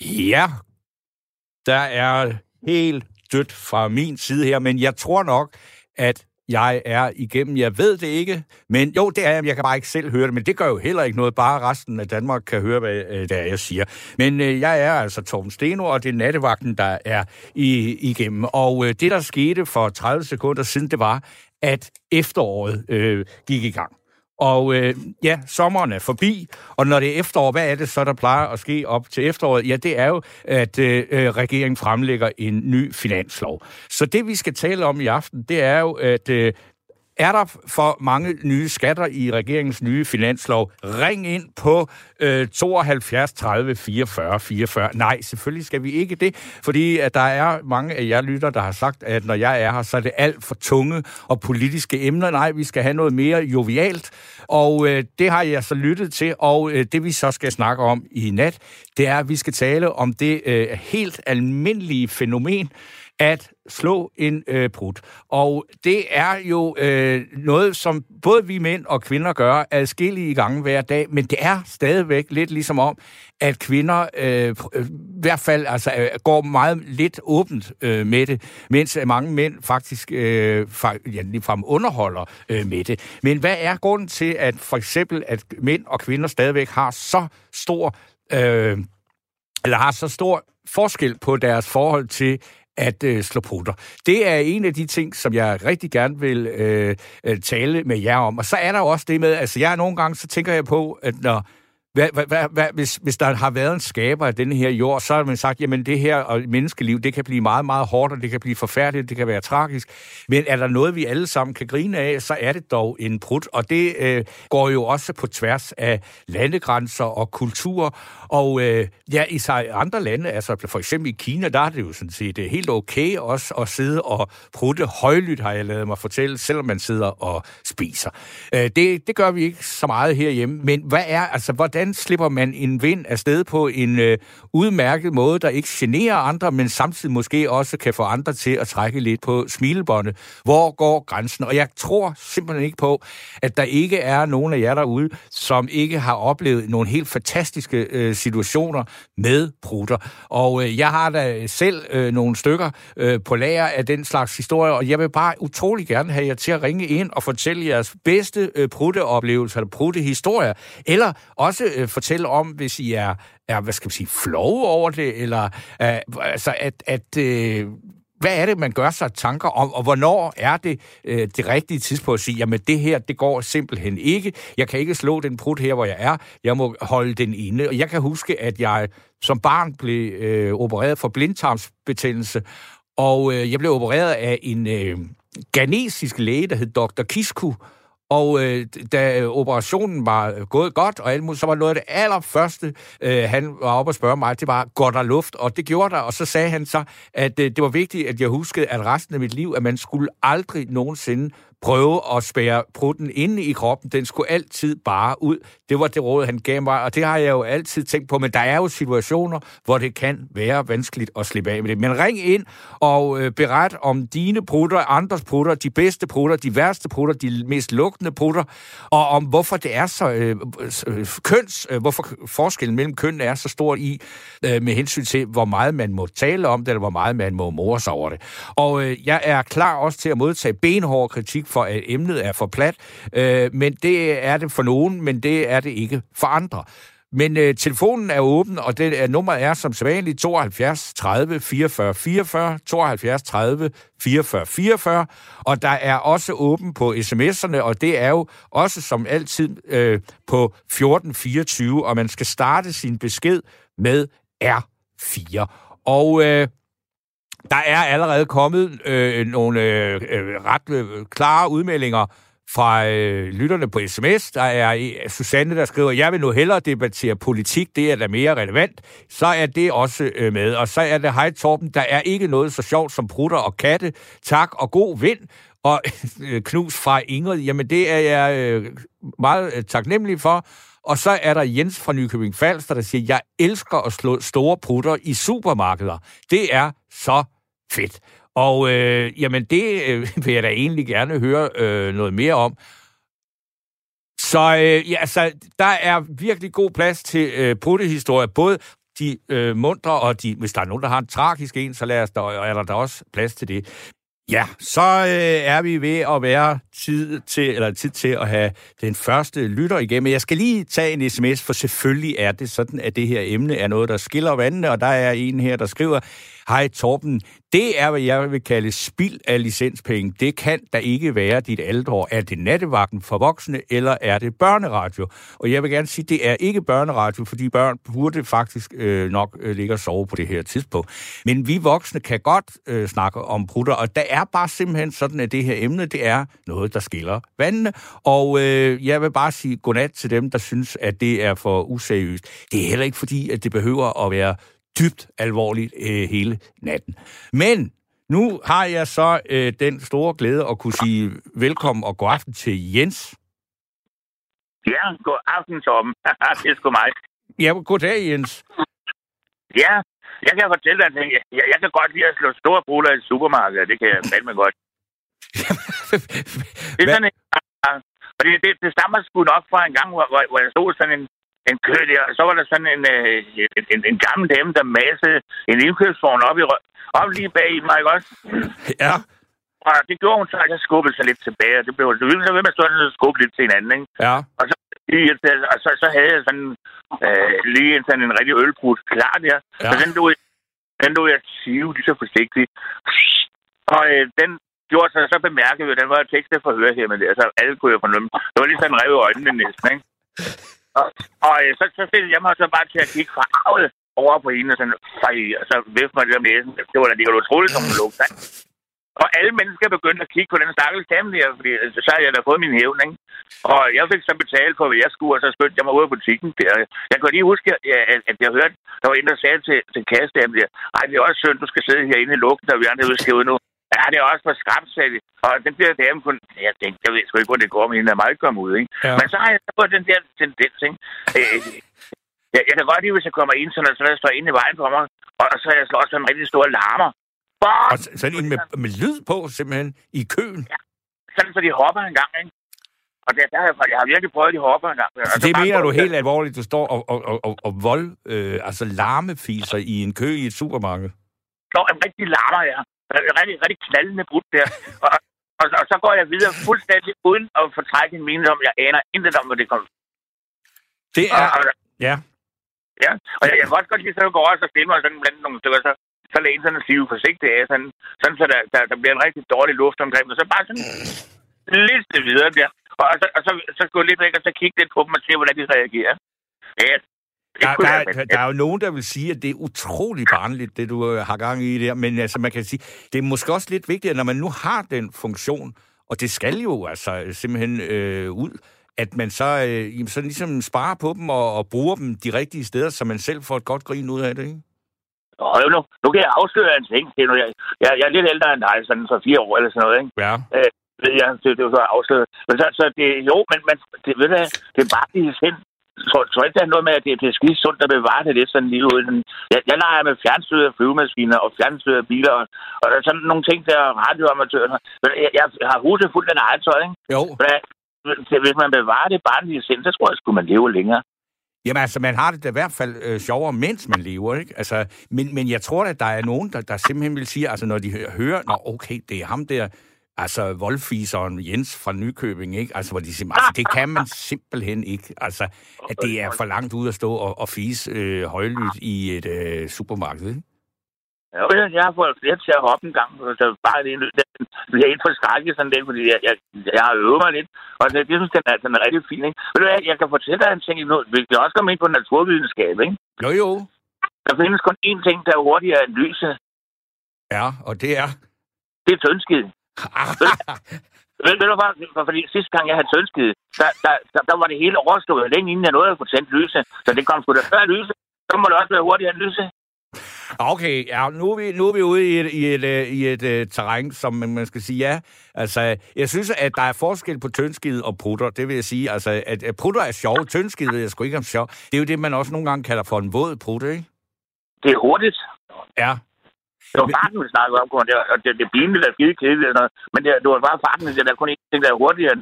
Ja, der er helt dødt fra min side her, men jeg tror nok, at jeg er igennem. Jeg ved det ikke, men jo, det er jeg. Jeg kan bare ikke selv høre det, men det gør jo heller ikke noget. Bare resten af Danmark kan høre, hvad øh, det er, jeg siger. Men øh, jeg er altså Torben Steno, og det er nattevagten, der er i, igennem. Og øh, det, der skete for 30 sekunder siden, det var, at efteråret øh, gik i gang. Og øh, ja, sommeren er forbi, og når det er efterår, hvad er det så, der plejer at ske op til efteråret? Ja, det er jo, at øh, øh regeringen fremlægger en ny finanslov. Så det, vi skal tale om i aften, det er jo, at øh, er der for mange nye skatter i regeringens nye finanslov? Ring ind på øh, 72 30 44 44. Nej, selvfølgelig skal vi ikke det, fordi at der er mange af jer lytter, der har sagt, at når jeg er her, så er det alt for tunge og politiske emner. Nej, vi skal have noget mere jovialt, og øh, det har jeg så lyttet til, og øh, det vi så skal snakke om i nat, det er, at vi skal tale om det øh, helt almindelige fænomen, at slå en øh, brud. Og det er jo øh, noget, som både vi mænd og kvinder gør adskillige gange hver dag, men det er stadigvæk lidt ligesom om, at kvinder øh, øh i hvert fald altså, øh, går meget lidt åbent øh, med det, mens øh, mange mænd faktisk øh, ja, ligefrem underholder øh, med det. Men hvad er grunden til, at for eksempel, at mænd og kvinder stadigvæk har så stor... Øh, eller har så stor forskel på deres forhold til at øh, slå putter. Det er en af de ting, som jeg rigtig gerne vil øh, øh tale med jer om. Og så er der også det med, altså jeg nogle gange, så tænker jeg på, at når hvad, hvad, hvad, hvad, hvis, hvis der har været en skaber af denne her jord, så har man sagt, jamen det her og menneskeliv, det kan blive meget, meget hårdt, og det kan blive forfærdeligt, det kan være tragisk. Men er der noget, vi alle sammen kan grine af, så er det dog en brud. Og det øh, går jo også på tværs af landegrænser og kultur. Og øh, ja, i sig andre lande, altså for eksempel i Kina, der er det jo sådan set øh, helt okay også at sidde og prutte højlydt, har jeg lavet mig fortælle, selvom man sidder og spiser. Øh, det, det gør vi ikke så meget herhjemme. Men hvad er, altså, hvordan hvordan slipper man en vind afsted på en øh, udmærket måde, der ikke generer andre, men samtidig måske også kan få andre til at trække lidt på smilebåndet. Hvor går grænsen? Og jeg tror simpelthen ikke på, at der ikke er nogen af jer derude, som ikke har oplevet nogle helt fantastiske øh, situationer med prutter. Og øh, jeg har da selv øh, nogle stykker øh, på lager af den slags historier, og jeg vil bare utrolig gerne have jer til at ringe ind og fortælle jeres bedste øh, prutteoplevelser, eller pruttehistorier, eller også øh, fortælle om, hvis I er, er hvad skal man sige, flove over det, eller øh, altså at, at øh, hvad er det, man gør sig tanker om, og hvornår er det øh, det rigtige tidspunkt at sige, jamen det her, det går simpelthen ikke. Jeg kan ikke slå den prut her, hvor jeg er. Jeg må holde den inde. Og jeg kan huske, at jeg som barn blev øh, opereret for blindtarmsbetændelse, og øh, jeg blev opereret af en øh, ghanesisk læge, der hed Dr. Kisku, og øh, da øh, operationen var øh, gået godt, og alt så var noget af det allerførste, øh, han var oppe og spørge mig, det var, går der luft? Og det gjorde der, og så sagde han så, at øh, det var vigtigt, at jeg huskede, at resten af mit liv, at man skulle aldrig nogensinde prøve at spære prutten inde i kroppen. Den skulle altid bare ud. Det var det råd, han gav mig, og det har jeg jo altid tænkt på. Men der er jo situationer, hvor det kan være vanskeligt at slippe af med det. Men ring ind og øh, beret om dine prutter, andres prutter, de bedste prutter, de værste prutter, de mest lugtende prutter, og om hvorfor det er så øh, øh, køns, øh, hvorfor forskellen mellem kønnene er så stor i, øh, med hensyn til, hvor meget man må tale om det, eller hvor meget man må more sig over det. Og øh, jeg er klar også til at modtage benhård kritik for, at emnet er for plat. Øh, men det er det for nogen, men det er det ikke for andre. Men øh, telefonen er åben, og det er, nummeret er som sædvanligt 72 30 44 44, 72 30 44 44, og der er også åben på sms'erne, og det er jo også som altid øh, på 1424, og man skal starte sin besked med R4. Og øh, der er allerede kommet øh, nogle øh, øh, ret øh, klare udmeldinger fra øh, lytterne på sms. Der er øh, Susanne, der skriver, jeg vil nu hellere debattere politik, det er da mere relevant. Så er det også øh, med. Og så er det, hej Torben, der er ikke noget så sjovt som prutter og katte. Tak og god vind. Og øh, knus fra Ingrid, jamen det er jeg øh, meget øh, taknemmelig for. Og så er der Jens fra Nykøbing Falster, der siger, jeg elsker at slå store prutter i supermarkeder. Det er så Fedt. Og øh, jamen, det øh, vil jeg da egentlig gerne høre øh, noget mere om. Så øh, ja, altså, der er virkelig god plads til øh, puttehistorie, både de øh, mundre, og de, hvis der er nogen, der har en tragisk en, så lad os der, er der, da også plads til det. Ja, så øh, er vi ved at være tid til, eller tid til at have den første lytter igennem. Jeg skal lige tage en sms, for selvfølgelig er det sådan, at det her emne er noget, der skiller vandene, og der er en her, der skriver, Hej Torben, det er, hvad jeg vil kalde spild af licenspenge. Det kan da ikke være dit aldår. Er det nattevagten for voksne, eller er det børneradio? Og jeg vil gerne sige, det er ikke børneradio, fordi børn burde faktisk øh, nok øh, ligge og sove på det her tidspunkt. Men vi voksne kan godt øh, snakke om prutter, og der er bare simpelthen sådan, at det her emne, det er noget, der skiller vandene. Og øh, jeg vil bare sige godnat til dem, der synes, at det er for useriøst. Det er heller ikke fordi, at det behøver at være dybt alvorligt øh, hele natten. Men nu har jeg så øh, den store glæde at kunne sige velkommen og god aften til Jens. Ja, god aften, Torben. det er sgu mig. Ja, goddag, Jens. Ja, jeg kan fortælle dig, at jeg, jeg kan godt lide at slå store bruler i supermarkedet. Det kan jeg fandme godt. det er sådan en, fordi det, det stammer sgu nok fra en gang, hvor, hvor jeg stod sådan en en kø der, og så var der sådan en, øh, en, en, en gammel dame, der massede en indkøbsvogn op, i, op lige bag i mig, ikke også? Ja. Og det gjorde hun så, at jeg skubbede sig lidt tilbage, og det blev så ved med at stå og skubbe lidt til hinanden, ikke? Ja. Og så, og så, så havde jeg sådan øh, lige en, sådan en rigtig ølbrud klar der, ja. og den lå, den lå jeg sive lige så forsigtigt. Og øh, den gjorde sig så bemærket, at den var tekstet for høre her, men det, altså alle kunne jo fornemme. Det var lige sådan revet øjnene næsten, ikke? Og, og øh, så, så stillede jeg mig så bare til at kigge fra over på hende, og sådan, fej, og så vifte mig det om næsen. Det var da det var utroligt, som hun lugte. Og alle mennesker begyndte at kigge på den stakkels dame der, fordi altså, så havde jeg da fået min hævn, ikke? Og jeg fik så betalt for, hvad jeg skulle, og så skyndte jeg mig ud af butikken der. Jeg kan lige huske, at, at jeg hørte, der var en, der sagde til, til kassedamen der, ej, det er også synd, du skal sidde herinde i lugten, og vi andre vil skrive nu. Ja, det er også for skræmt, sagde de. Og den der dame kun... Jeg tænkte, jeg ved sgu ikke, hvor det går, men hende er meget kommet ud, ikke? Ja. Men så har jeg så fået den der tendens, ikke? Øh, jeg, jeg kan godt lide, hvis jeg kommer ind, sådan, så der står inde i vejen for mig, og så har jeg slået sådan en rigtig stor larmer. Fuck! Og sådan en med, med lyd på, simpelthen, i køen? Ja, sådan så de hopper en gang, ikke? Og det, der, jeg, jeg har virkelig prøvet, at de hopper en gang. Så det mener du helt alvorligt, du står og, og, og, og, og vold, øh, altså larmefiser i en kø i et supermarked? Nå, en rigtig larmer, ja rigtig, rigtig knaldende brud der. Og, og, og, så går jeg videre fuldstændig uden at få trækket en mening om, jeg aner intet om, hvad det kommer. Det er... Og, og, ja. Ja, og jeg, jeg kan også godt lide, så jeg går også og mig sådan blandt nogle stykker, så, så lader en sådan at sige forsigtigt af, sådan, sådan så der, der, der, bliver en rigtig dårlig luft omkring, og så bare sådan lidt videre der. Og, og, så, og så, så gå lidt væk, og så kigge lidt på dem og se, hvordan de reagerer. Ja, der, der, der er jo nogen, der vil sige, at det er utrolig barnligt, det du øh, har gang i der, men altså, man kan sige, det er måske også lidt vigtigt, at når man nu har den funktion, og det skal jo altså simpelthen øh, ud, at man så, øh, så ligesom sparer på dem og, og bruger dem de rigtige steder, så man selv får et godt grin ud af det, ikke? Nå, nu, nu kan jeg afsløre en ting. Det er, jeg, jeg, jeg er lidt ældre end dig, sådan for fire år eller sådan noget, ikke? Ja. Øh, ja, det, det var så afsløret. Men så, så det, jo, men man, det, ved du, det er bare det hen tror, tror ikke, der er noget med, at det, det er skide sundt at bevare det lidt sådan lige ud. Jeg, jeg leger med fjernstyrede flyvemaskiner og fjernstyrede biler, og, og der er sådan nogle ting, der er. Jeg, jeg, har huset fuldt af eget tøj, ikke? Jo. Men, hvis man bevarer det bare lige sind, så tror jeg, at man leve længere. Jamen altså, man har det da i hvert fald øh, sjovere, mens man lever, ikke? Altså, men, men jeg tror, at der er nogen, der, der simpelthen vil sige, altså når de hører, nå okay, det er ham der, altså voldfiseren Jens fra Nykøbing, ikke? Altså, hvor de siger, altså, det kan man simpelthen ikke. Altså, at det er for langt ud at stå og, og fise øh, højlydt i et øh, supermarked, ikke? Ja, jeg har fået flere til at hoppe en gang, så bare det, det er ikke for skrækket sådan lidt, fordi jeg, jeg, jeg har øvet mig lidt, og det, det synes, den er, den er rigtig fin, ikke? Ved du jeg kan fortælle dig en ting, vi kan også komme ind på naturvidenskab, ikke? Jo, jo. Der findes kun én ting, der er hurtigere end lyset. Ja, og det er? Det er tyndskid. ved, ved du hvad, for, fordi sidste gang jeg havde tønskid, der, der, der, der, var det hele overstået længe inden jeg nåede at få tændt lyse. Så det kom sgu da før lyse. Så må det også være hurtigere end lyse. Okay, ja, nu er vi, nu er vi ude i et, i et, øh, i et, et uh, terræn, som man skal sige ja. Altså, jeg synes, at der er forskel på tyndskid og prutter. Det vil jeg sige, altså, at, at prutter er sjove. Tyndskid jeg sgu ikke om sjov. Det er jo det, man også nogle gange kalder for en våd prutte, ikke? Det er hurtigt. Ja, det var farten, vi snakkede om, og det, og det, det pinligt er skide kedeligt. Men det, det var bare farten, det der kun en ting, der er hurtigere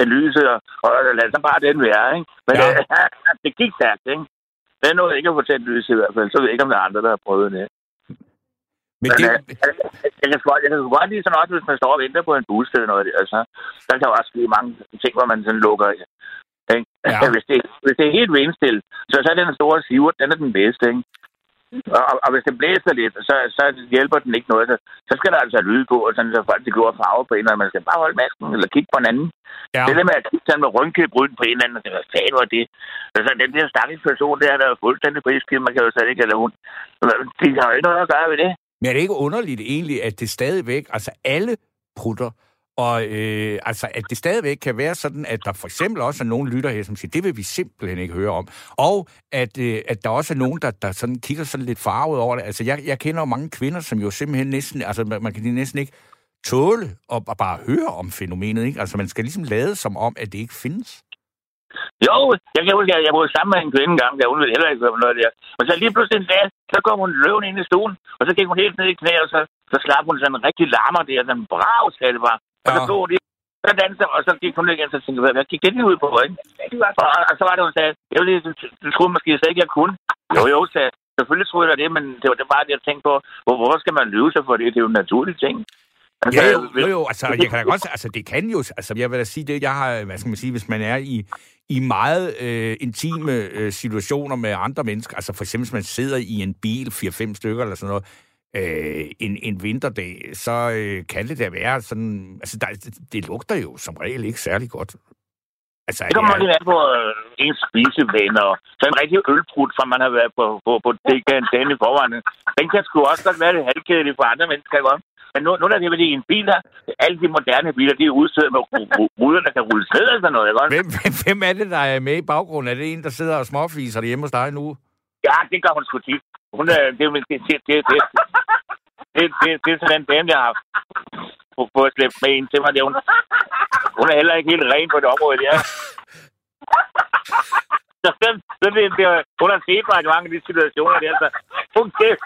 end lyset, og, og lad så bare den være, ikke? Men ja. det, det gik stærkt, ikke? det er noget, ikke at fortælle lys i hvert fald. Så ved jeg ikke, om der er andre, der har prøvet det. Men Men, det, øh, jeg, kan godt, jeg kan godt lide sådan også, hvis man står og venter på en bus eller noget. Altså, der kan jo også ske mange ting, hvor man sådan lukker. Ikke? Ja. Hvis, det, hvis det er helt vindstille, så, så er den store siver, den er den bedste. Ikke? Og, og, hvis det blæser lidt, så, så hjælper den ikke noget. Så, så skal der altså lyde på, og sådan, så folk det går farve på en, og man skal bare holde masken, eller kigge på en anden. ja. Det der med at kigge sådan med rynkebryn på en eller anden, og hvad fanden var det? Altså, den der stakkels person, der er der er fuldstændig priskilt, man kan jo slet ikke, eller hun. De har jo ikke noget at gøre ved det. Men er det ikke underligt egentlig, at det stadigvæk, altså alle prutter, og øh, altså, at det stadigvæk kan være sådan, at der for eksempel også er nogen lytter her, som siger, det vil vi simpelthen ikke høre om. Og at, øh, at der også er nogen, der, der sådan kigger sådan lidt farvet over det. Altså, jeg, jeg kender jo mange kvinder, som jo simpelthen næsten, altså man, man kan næsten ikke tåle at, at bare høre om fænomenet, ikke? Altså, man skal ligesom lade som om, at det ikke findes. Jo, jeg kan huske, at jeg boede sammen med en kvinde engang, der hun ville heller ikke høre noget der. Men så lige pludselig en dag, så kom hun løven ind i stuen, og så gik hun helt ned i knæ, og så, så slap hun sådan en rigtig larmer der, sådan en brav sagde det bare. Og så Ja. stod de, så dansede, og så gik hun igen, så tænkte jeg, hvad gik det lige ud på, ikke? Og, og, så var det, hun sagde, jeg ville, du, du troede måske slet ikke, jeg kunne. Jo, jo, sagde jeg. Selvfølgelig troede jeg det, men det var det bare det, jeg tænkte på, hvor, hvorfor skal man lyve sig for det? Det er jo en naturlig ting. Altså, Ja, jo, jo, jo, altså, jeg kan da godt, altså, det kan jo, altså, jeg vil da sige det, jeg har, hvad skal man sige, hvis man er i, i meget øh, intime øh, situationer med andre mennesker, altså for eksempel, hvis man sidder i en bil, 4-5 stykker eller sådan noget, øh, en, en vinterdag, så øh, kan det da være sådan, altså, der, det, det lugter jo som regel ikke særlig godt. Altså, Det kommer lidt an på øh, ens spisevaner. Så en rigtig ølbrud, fra man har været på, på, på det kan den i forvejen. Den kan sgu også godt være lidt for andre mennesker, ikke? Men nu, nu er det fordi en bil her, alle de moderne biler, de er udstyret med ru- ru- ruder, der kan rulles ned og sådan noget, ikke? også? hvem, hvem, hvem er det, der er med i baggrunden? Er det en, der sidder og småfiser hjemme hos dig nu? Ja, det gør hun sgu tit. Hun er, det, det, det, det, det, det, det, det, det er sådan en dame, jeg har fået fået slæbt med ind til mig. Det, er hun, hun er heller ikke helt ren på det område, der. Så den, den, den, den, hun har set mig i mange af de situationer der, så hun kæft,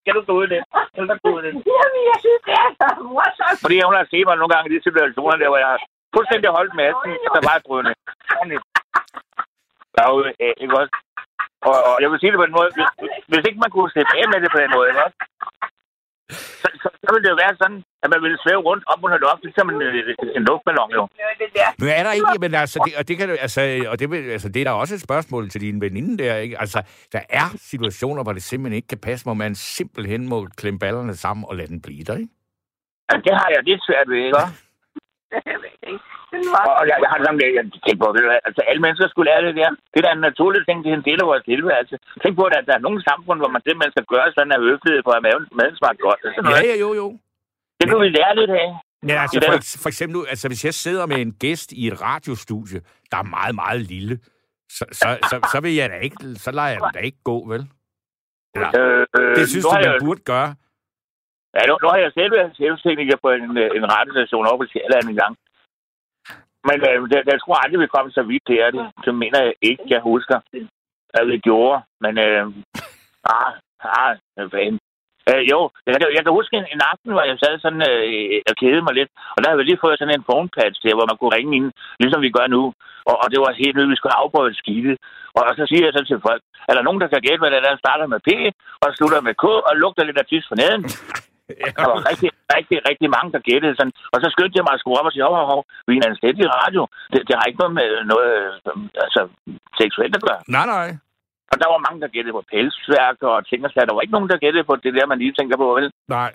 skal du gå ud det? Skal du gå ud det? Jamen, jeg synes, det er så morsomt. Fordi hun har set mig nogle gange i de situationer der, hvor jeg har fuldstændig holdt masken, og så bare drønne. Derude, øh, ikke også? Og, og, jeg vil sige det på en måde, hvis, hvis ikke man kunne slippe af med det på den måde, ikke også? Så, så, så ville det jo være sådan, at man ville svæve rundt op under loftet, som en, øh, en luftballon, jo. Det er der. Men er der ikke, men altså, det, og det kan altså, og det, vil- altså, det er der også et spørgsmål til din veninde der, ikke? Altså, der er situationer, hvor det simpelthen ikke kan passe, hvor man simpelthen må klemme ballerne sammen og lade den blive der, ikke? Ja, det har jeg lidt svært ved, ikke også? Jeg ved det ikke. Den var... Og jeg, jeg har sådan, jeg, jeg tænker på, altså alle mennesker skulle lære det der. Det er da en naturlig ting, det er en del af vores tilværelse. Tænk på, at der er nogle samfund, hvor man simpelthen skal gøre sådan af høflighed for at maden, maden godt. Sådan Ja, noget. ja, jo, jo. Det kan vi lære lidt af. Men altså, Det er for, for eksempel, altså, hvis jeg sidder med en gæst i et radiostudie, der er meget, meget lille, så, så, så, så vil jeg da ikke, så lader jeg da ikke gå, vel? Eller, Øh, det synes du, man jeg, burde gøre. Ja, nu, nu har jeg selv været chefstekniker på en, øh, en radiostation over på Sjælland en gang. Men øh, der, der skulle aldrig vi komme så vidt til det. Så mener jeg ikke, jeg husker, at vi gjorde. Men øh, ah, ah, hvad fanden. Øh, jo, jeg, jeg kan huske en, en aften, hvor jeg sad sådan øh, og kædede mig lidt. Og der havde vi lige fået sådan en phonepad der, hvor man kunne ringe ind, ligesom vi gør nu. Og, og det var helt nyt, vi skulle afprøve et skide. Og, og så siger jeg så til folk, er der nogen, der kan gætte, hvad det der starter med P og slutter med K og lugter lidt af tis for neden? Der var rigtig, rigtig, rigtig mange, der gættede sådan. Og så skyndte jeg mig at skrue op og sige, hov, hov, hov, vi er en anstændig radio. Det, det har ikke noget med noget øh, altså, seksuelt at gøre. Nej, nej. Og der var mange, der gættede på pelsværker og ting og sager. Der var ikke nogen, der gættede på det der, man lige tænker på, vel? Nej.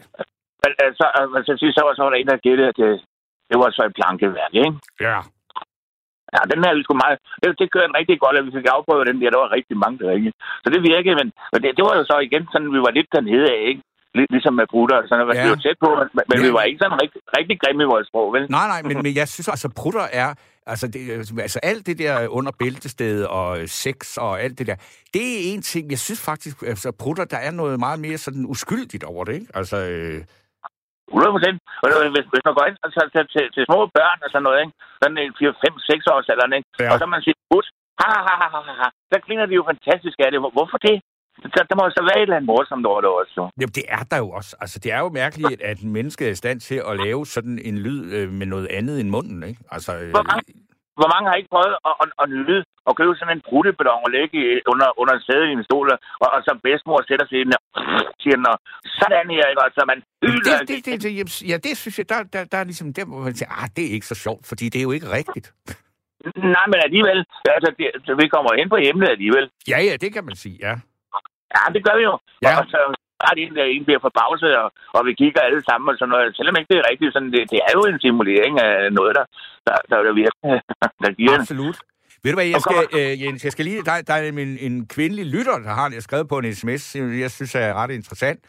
Men øh, så, øh, så, var, så var der en, der gættede, at det, det var så et plankeværk, ikke? Ja. Ja, den her er vi sgu meget... Det, det kørte rigtig godt, at vi fik afprøvet den der. Der var rigtig mange, der ringede. Så det virkede, men, men det, det, var jo så igen sådan, vi var lidt dernede af, ikke? Ligesom med brutter og sådan noget. Ja. Vi var tæt på, men, men Ja. vi var ikke sådan rigtig, rigtig grimme i vores sprog, vel? Nej, nej, men, men jeg synes altså, prutter er... Altså, det, altså alt det der under bæltestedet og øh, sex og alt det der, det er en ting, jeg synes faktisk, altså prutter, der er noget meget mere sådan uskyldigt over det, ikke? Altså, øh, 100 procent. Og det var, hvis, hvis man går ind altså, til, til, til, små børn og sådan noget, ikke? Sådan en 4, 5, 6 års alderen, ikke? Ja. Og så man siger, gut, ha, ha, ha, ha, ha. Så griner de jo fantastisk af det. Hvor- Hvorfor det? Så, der må så være et eller andet morsomt over det også. jo. Jamen, det er der jo også. Altså, det er jo mærkeligt, at en menneske er i stand til at lave sådan en lyd øh, med noget andet end munden, ikke? Altså, øh, Hvor mange- hvor mange har ikke prøvet at, at, at nyde og købe sådan en brutteballon og lægge i, under, under sædet i en stol, og, og så bedsmor sætter sig ind og siger den, og sådan her, ikke? Altså, man hylder. Det, det, det, det, ja, det synes jeg, der, der, der er ligesom der, hvor man siger, ah, det er ikke så sjovt, fordi det er jo ikke rigtigt. Nej, men alligevel, altså, det, så vi kommer hen på hjemmet alligevel. Ja, ja, det kan man sige, ja. Ja, det gør vi jo. Ja. Og så er det en, der en bliver forbavset, og, og vi kigger alle sammen og sådan noget. Selvom ikke det er rigtigt, sådan, det, det er jo en simulering af noget, der, der, der, der virkelig, der giver. Absolut. Ved du hvad, jeg skal, øh, Jens, jeg skal lige, der, der er en, en kvindelig lytter, der har skrevet på en sms, jeg synes er ret interessant.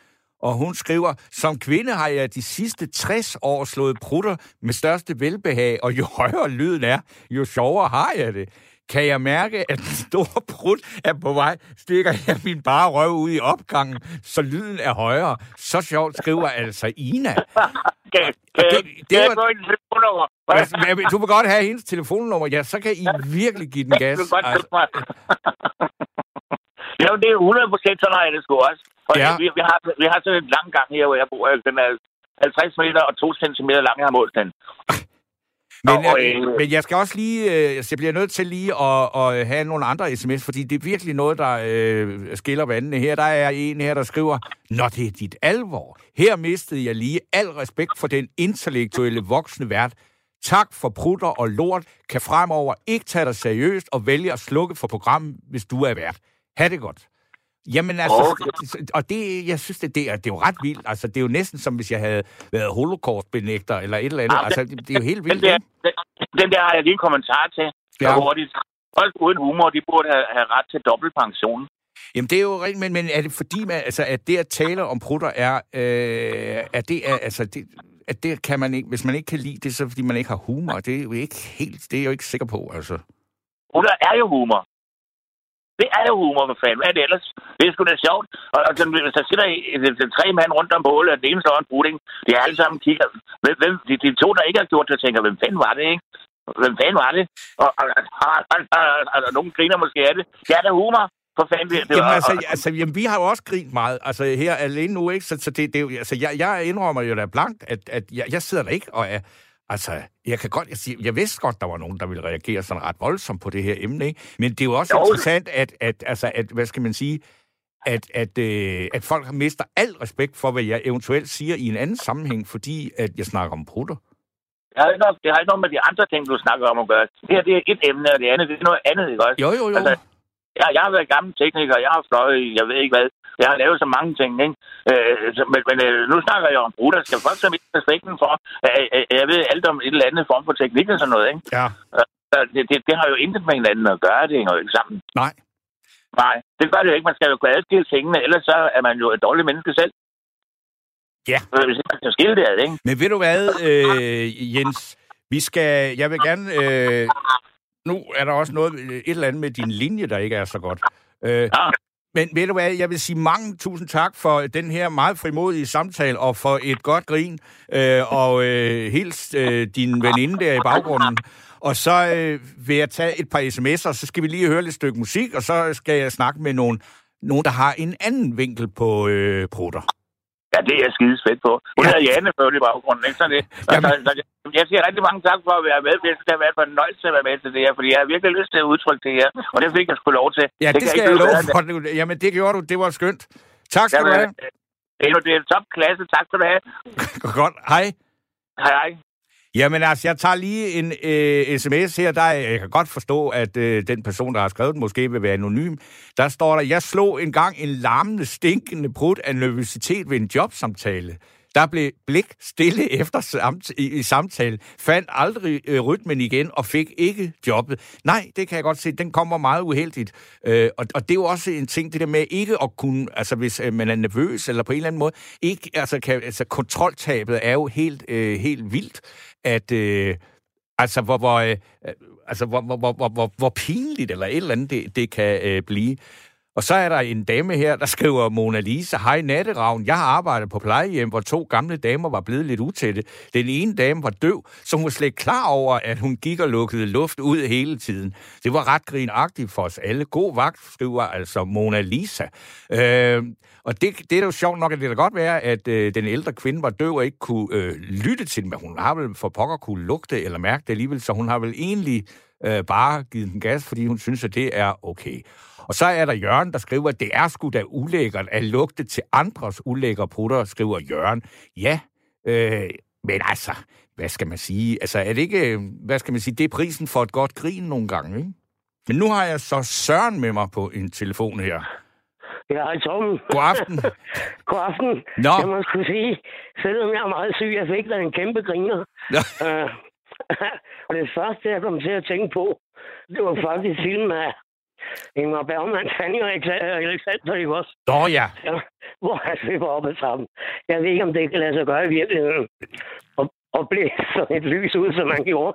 Og hun skriver, som kvinde har jeg de sidste 60 år slået prutter med største velbehag, og jo højere lyden er, jo sjovere har jeg det. Kan jeg mærke, at den store prut er på vej, stikker jeg min bare røv ud i opgangen, så lyden er højere. Så sjovt skriver altså Ina. Det- det, det kan jeg var- telefonnummer? Altså, men Du vil godt have hendes telefonnummer, ja, så kan I virkelig give den gas. Det Altså, altså. ja, det er 100 procent, sådan har jeg det sgu også. Og Ja. ja. vi, vi, har, vi har sådan en lang gang her, hvor jeg bor. Den er 50 meter og 2 cm lang, jeg har målt den. Men, Og, øh, øh, men jeg skal også lige, øh, jeg bliver nødt til lige at, at have nogle andre sms, fordi det er virkelig noget, der øh, skiller vandene her. Der er en her, der skriver, Nå, det er dit alvor. Her mistede jeg lige al respekt for den intellektuelle voksne vært. Tak for prutter og lort. Kan fremover ikke tage dig seriøst og vælge at slukke for programmet, hvis du er vært. Ha' det godt. Jamen altså, Okay. og det, jeg synes, det, det, er, det er jo ret vildt. Altså, det er jo næsten som, hvis jeg havde været holocaust-benægter eller et eller andet. Ah, Altså, det, det er jo helt Den vildt. der, ikke? den, den der har jeg lige en kommentar til. Ja. Hurtigt. Folk uden humor, de burde have, have ret til dobbelt pension. Jamen, det er jo rigtigt, men, men er det fordi, man, altså, at det at tale om prutter er, øh, at det er, altså, det, at det kan man ikke, hvis man ikke kan lide det, så fordi man ikke har humor, det er jo ikke helt, det er jeg jo ikke sikker på, altså. Humor er jo humor. Det er jo humor, hvad fanden. Hvad er det ellers? Det er sgu da sjovt. Og, og hvis der sidder i- tre mand rundt om bålet, og den ene står en pudding, de er alle sammen kigger. Hvem, hvem, de, de, to, der ikke har gjort det, tænker, hvem fanden var det, ikke? Hvem fanden var det? Og, og, og, og, og, og, og, og nogen griner måske af det. Det er da humor. For fanden, det, det Jamen, var, altså, og, altså jamen, vi har jo også grint meget, altså her alene nu, ikke? Så, så det, det altså, jeg, jeg indrømmer jo da blankt, at, at jeg, jeg sidder der ikke og er, altså, jeg kan godt, jeg, siger, jeg vidste godt, der var nogen, der ville reagere sådan ret voldsomt på det her emne, ikke? Men det er jo også Jo. interessant, at, at, altså, at, hvad skal man sige, at, at, øh, at folk mister al respekt for, hvad jeg eventuelt siger i en anden sammenhæng, fordi at jeg snakker om prutter. det, har ikke noget, det har ikke noget med de andre ting, du snakker om at gøre. Det her, det er et emne, og det andet, det er noget andet, ikke også? Jo, jo, jo. Altså, Jeg, jeg har været gammel tekniker, jeg har fløjet jeg ved ikke hvad. Jeg har lavet så mange ting, ikke? Øh, så, men men øh, nu snakker jeg om brutter. Skal folk så miste respekten for, at øh, jeg ved alt om et eller andet form for teknik og sådan noget, ikke? Ja. Så det, det, det har jo intet med hinanden at gøre, det hænger jo ikke sammen. Nej. Nej, det gør det jo ikke. Man skal jo kunne adskille tingene, ellers så er man jo et dårligt menneske selv. Ja. Øh, Hvis man kan skille det ad, ikke? Men ved du hvad, øh, Jens? Vi skal, jeg vil gerne, øh, nu er der også noget, et eller andet med din linje, der ikke er så godt. Øh, Ja men ved du hvad, jeg vil sige mange tusind tak for den her meget frimodige samtale, og for et godt grin, øh, og øh, hils øh, din veninde der i baggrunden. Og så øh, vil jeg tage et par sms'er, så skal vi lige høre lidt stykke musik, og så skal jeg snakke med nogen, nogen der har en anden vinkel på øh, prutter. Ja, det er jeg skide spændt på. Hun Ja. hedder Janne før i baggrunden, ikke sådan det? Jamen. Så, jeg siger rigtig mange tak for at være med. Det skal være en fornøjelse at være med til det her, fordi jeg har virkelig lyst til at udtrykke det her. Og det fik jeg sgu lov til. Ja, det, det skal jeg blive love for. Jamen, det gjorde du. Det var skønt. Tak skal du have. Det er, det er topklasse. Tak skal du have. Godt. Hej. Hej, hej. Jamen altså, jeg tager lige en øh, sms her. Der, jeg kan godt forstå, at øh, den person, der har skrevet den, måske vil være anonym. Der står der, jeg slog engang en larmende, stinkende brud af nervøsitet ved en jobsamtale. Der blev blik stille efter samt, i, i samtalen, fandt aldrig øh, rytmen igen og fik ikke jobbet. Nej, det kan jeg godt se, den kommer meget uheldigt. Øh, og, og det er jo også en ting, det der med ikke at kunne, altså hvis øh, man er nervøs eller på en eller anden måde, ikke, altså, kan, altså kontroltabet er jo helt, øh, helt vildt, at øh, altså hvor, hvor, øh, altså, hvor, hvor, hvor, hvor, hvor, hvor pinligt eller et eller andet det, det kan øh, blive. Og så er der en dame her, der skriver Mona Lisa, hej Natteravn, jeg har arbejdet på plejehjem, hvor to gamle damer var blevet lidt utætte. Den ene dame var døv, så hun var slet ikke klar over, at hun gik og lukkede luft ud hele tiden. Det var ret grinagtigt for os alle. God vagt, skriver altså Mona Lisa. Øh, og det, det er jo sjovt nok, at det kan godt være, at øh, den ældre kvinde var døv og ikke kunne øh, lytte til den, men hun har vel for pokker kunne lugte eller mærke det alligevel, så hun har vel egentlig øh, bare givet den gas, fordi hun synes, at det er okay. Og så er der Jørgen, der skriver, at det er sgu da ulækkert at lugte til andres ulækre prutter, skriver Jørgen. Ja, øh, men altså, hvad skal man sige? Altså, er det ikke, hvad skal man sige, det er prisen for et godt grin nogle gange, ikke? Men nu har jeg så Søren med mig på en telefon her. Ja, hej Tom. God aften. God aften. Nå. Jeg må skulle sige, selvom jeg er meget syg, jeg fik da en kæmpe griner. Nå. Uh, og det første, jeg kom til at tænke på, det var faktisk filmen af Ingmar Bergman, Fanny og Alexander, ikke også? Nå ja. Ja, hvor han løber op ad trappen. Jeg ved ikke, om det kan lade sig gøre i virkeligheden. Og, og blev sådan et lys ud, som man gjorde.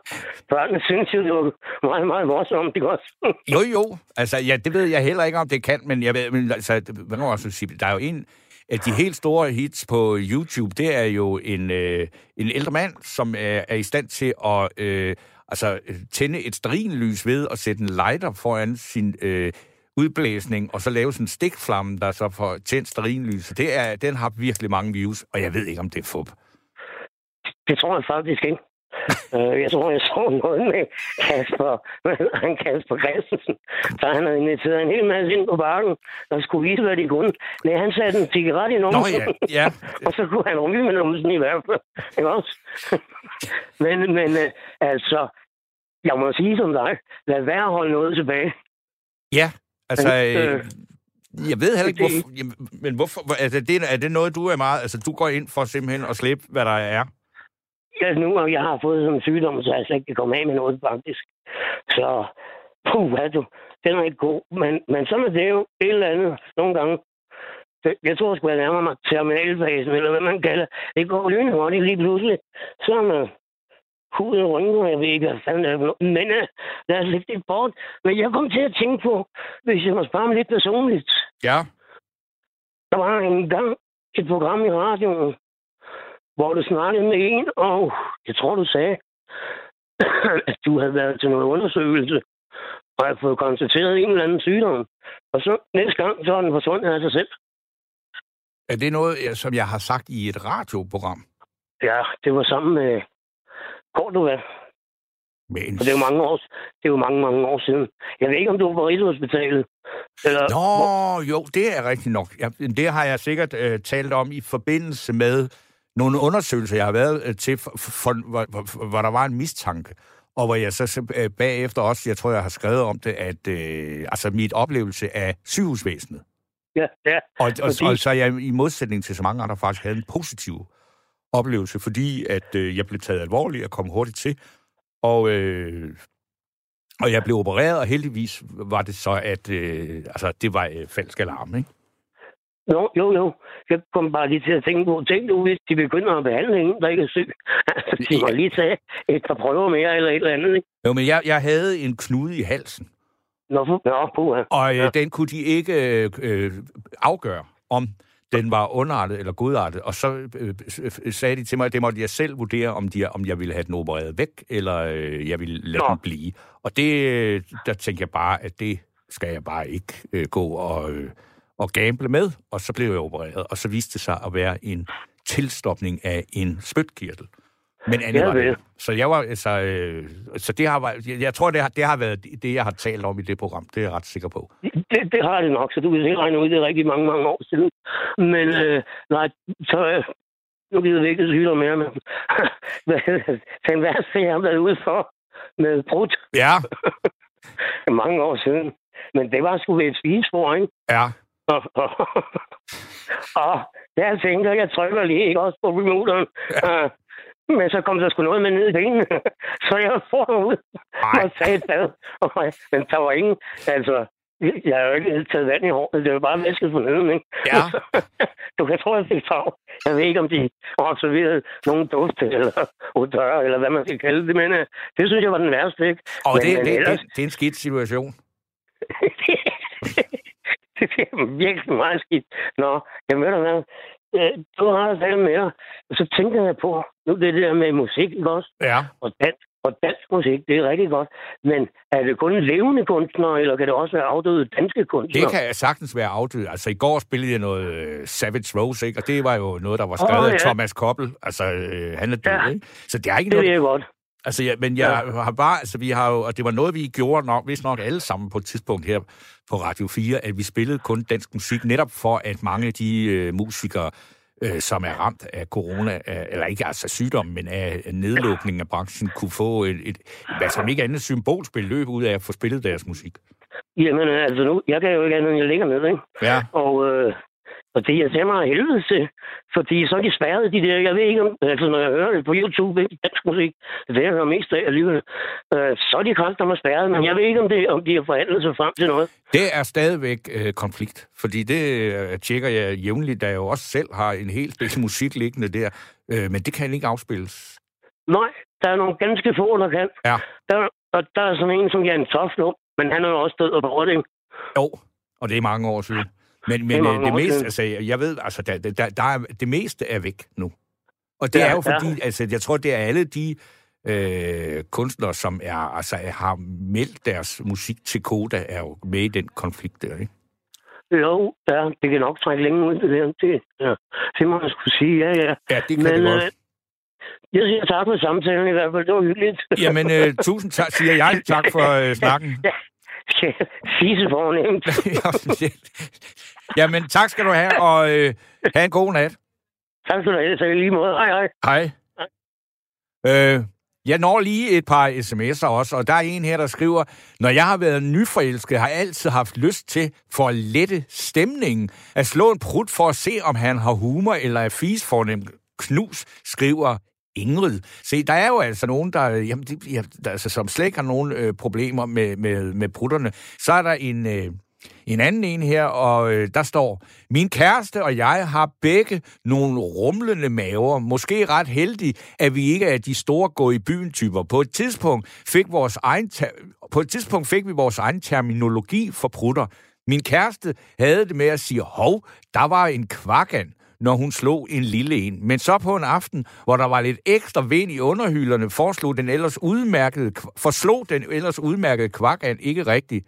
Børnene synes jo, det var meget, meget morsomt, ikke også? Jo, jo. Altså, ja, det ved jeg heller ikke, om det kan, men jeg ved, men altså, hvad man også sige? Der er jo en af de helt store hits på YouTube, det er jo en, øh, en ældre mand, som er, er i stand til at øh, altså, øh, tænde et strinlys ved at sætte en lighter foran sin øh, udblæsning, og så lave sådan en stikflamme, der så får tændt strinlys. Det er, den har virkelig mange views, og jeg ved ikke, om det er fup. Det tror jeg faktisk ikke uh, jeg tror, jeg så noget med Kasper, han Kasper Christensen, så han havde inviteret en hel masse ind på bakken, der skulle vise, hvad de kunne. Nej, han satte en cigaret i numsen, Nå ja, ja. og så kunne han ryge med numsen i hvert fald. Ikke også? men, men uh, altså, jeg må sige som dig, lad være at holde noget tilbage. Ja, altså... Men, Øh, øh, jeg ved heller ikke, hvorfor, jamen, men hvorfor, hvor- altså, det, er det noget, du er meget... Altså, du går ind for simpelthen at slippe, hvad der er? Ja, nu og jeg har fået sådan en sygdom, så jeg slet ikke kan komme af med noget, faktisk. Så, puh, hvad du, den er ikke god. Men, men sådan er det jo et eller andet nogle gange. Det- Jeg tror sgu, jeg nærmer mig terminalfasen, eller hvad man kalder. Det går lynhurtigt lige pludselig. Så er man huden rynker, jeg ved ikke, hvad fanden det er. noget. Men uh, lad os lægge det bort. Men jeg kom til at tænke på, hvis jeg må spørge mig lidt personligt. Ja. Der var engang et program i radioen, hvor du snakkede med en, og jeg tror, du sagde, at du havde været til noget undersøgelse, og havde fået konstateret en eller anden sygdom. Og så næste gang, så er den forsvundet af sig selv. Er det noget, som jeg har sagt i et radioprogram? Ja, det var sammen med Cordova. Med en... Og det er jo mange år, det er jo mange, mange år siden. Jeg ved ikke, om du var på Rigshospitalet. Eller, Nå, jo, det er rigtigt nok. Ja, det har jeg sikkert øh, talt om i forbindelse med nogle undersøgelser, jeg har været øh, til, for, for, hvor, hvor, hvor der var en mistanke. Og hvor jeg så øh, bagefter også, jeg tror, jeg har skrevet om det, at øh, altså mit oplevelse af sygehusvæsenet. Ja, ja. Og, og, Fordi- og så jeg i modsætning til så mange andre faktisk havde en positiv oplevelse, fordi at øh, jeg blev taget alvorligt og kom hurtigt til. Og, øh, og jeg blev opereret, og heldigvis var det så, at øh, altså, det var øh, falsk alarm, ikke? Jo, jo, jo. Jeg kom bare lige til at tænke på, tænk nu, hvis de begynder at behandle en, der ikke er syg. Altså, de må lige tage et par prøver mere eller et eller andet. Ikke? Jo, men jeg, jeg havde en knude i halsen, Nå, for, nå, puha. og øh, Ja. ja. den kunne de ikke øh, øh, afgøre, om den var underartet eller godartet. Og så øh, øh, sagde de til mig, at det måtte jeg selv vurdere, om, de, om jeg ville have den opereret væk, eller øh, jeg ville lade Nå. den blive. Og det, øh, der tænkte jeg bare, at det skal jeg bare ikke øh, gå og, øh, og gamble med. Og så blev jeg opereret, og så viste det sig at være en tilstopning af en spytkirtel. Men andet Ja, var det. Så jeg var, altså, øh, så det har, jeg, jeg tror, det har, det har været det, jeg har talt om i det program. Det er jeg ret sikker på. Det, det har det nok, så du kan selv regne ud, det er rigtig mange, mange år siden. Men øh, nej, så øh, nu gider vi ikke sygdom mere, men hvad- den værste, jeg har været ude for med brudt Ja, mange år siden. Men det var sgu ved et spisespor, ikke? ja. Og, og, og tænker jeg, jeg trykker lige ikke også på remotoren. Ja. Men så kom der sgu noget med ned i benene. Så jeg får ud og sagde et bad. Men der var ingen... Altså, jeg har jo ikke taget vand i håret. Det var bare væsket for neden, ikke? Ja. du kan tro, jeg fik tag. Jeg ved ikke, om de har observeret nogen duft eller odør, eller hvad man skal kalde det. Men øh, det synes jeg var den værste, ikke? Og Men- det, men det, ellers- det, det er en skidt situation. det er virkelig meget skidt. Nå, jeg ved du hvad, Øh, du har talt med dig, og så tænker jeg på, nu det der med musik, også? Ja. Og dansk, og dansk musik, det er rigtig godt. Men er det kun levende kunstnere, eller kan det også være afdøde danske kunstnere? Det kan sagtens være afdød. Altså, i går spillede jeg noget øh, Savage Rose, ikke? Og det var jo noget, der var skrevet oh, ja. af Thomas Koppel. Altså, øh, han er død, Ja. ikke? Så det er ikke det noget... jeg godt. Altså, ja, men jeg ja. har bare, altså, vi har jo, og det var noget, vi gjorde nok, hvis nok alle sammen på et tidspunkt her på Radio 4, at vi spillede kun dansk musik, netop for, at mange af de øh, musikere, øh, som er ramt af corona, af, eller ikke altså sygdom, men af nedlukningen af branchen, kunne få et, et hvad som ikke andet symbolsk beløb ud af at få spillet deres musik. Jamen, altså nu, jeg kan jo ikke andet, end jeg ligger ned, ikke? Ja. Og, øh, og det er mig af helvede til, fordi så er de spærret, de der, jeg ved ikke om, altså når jeg hører det på YouTube, ikke, dansk musik, det er det, jeg hører mest af alligevel, øh, så er de kræfter mig spærret, men jeg ved ikke, om, det, om de har forhandlet sig frem til noget. Det er stadigvæk øh, konflikt, fordi det øh, tjekker jeg jævnligt, da jeg jo også selv har en helt del musik liggende der, øh, men det kan ikke afspilles. Nej, der er nogle ganske få, der kan. Ja. Der, og der er sådan en, som Jan Toft nu, men han er jo også død og bordet, ikke? Jo, og det er mange år siden. Men, men det, det meste, altså, jeg ved, altså, der, der, der er, det meste er væk nu. Og det ja, er jo fordi, ja. altså, jeg tror, det er alle de øh, kunstnere, som er, altså, har meldt deres musik til Koda, er jo med i den konflikt der, ikke? Jo, ja, det kan nok trække længe ud, det der. Det, ja, det må man skulle sige, ja, ja. Ja, det kan Men, det godt. Øh, jeg siger tak for samtalen i hvert fald. Det var hyggeligt. Jamen, øh, tusind tak, siger jeg. Tak for øh, snakken. Ja, Fise fornemt. Jamen, tak skal du have, og øh, have en god nat. Tak skal du have, så lige måde. Hej, hej. Hej. Øh, jeg når lige et par sms'er også, og der er en her, der skriver, når jeg har været nyforelsket, har jeg altid haft lyst til, for at lette stemningen, at slå en prut for at se, om han har humor eller er fis fornemt. Knus skriver Ingrid. Se, der er jo altså nogen, der, jamen, de, ja, der altså, som slet ikke har nogen øh, problemer med, med, med prutterne. Så er der en... Øh, en anden en her, og øh, der står, min kæreste og jeg har begge nogle rumlende maver. Måske ret heldige, at vi ikke er de store gå i byen typer. På et tidspunkt fik vores egen på et tidspunkt fik vi vores egen terminologi for prutter. Min kæreste havde det med at sige, hov, der var en kvakan når hun slog en lille en. Men så på en aften, hvor der var lidt ekstra vind i underhylderne, foreslog den ellers udmærkede, forslog den ellers udmærkede kvakand ikke rigtigt.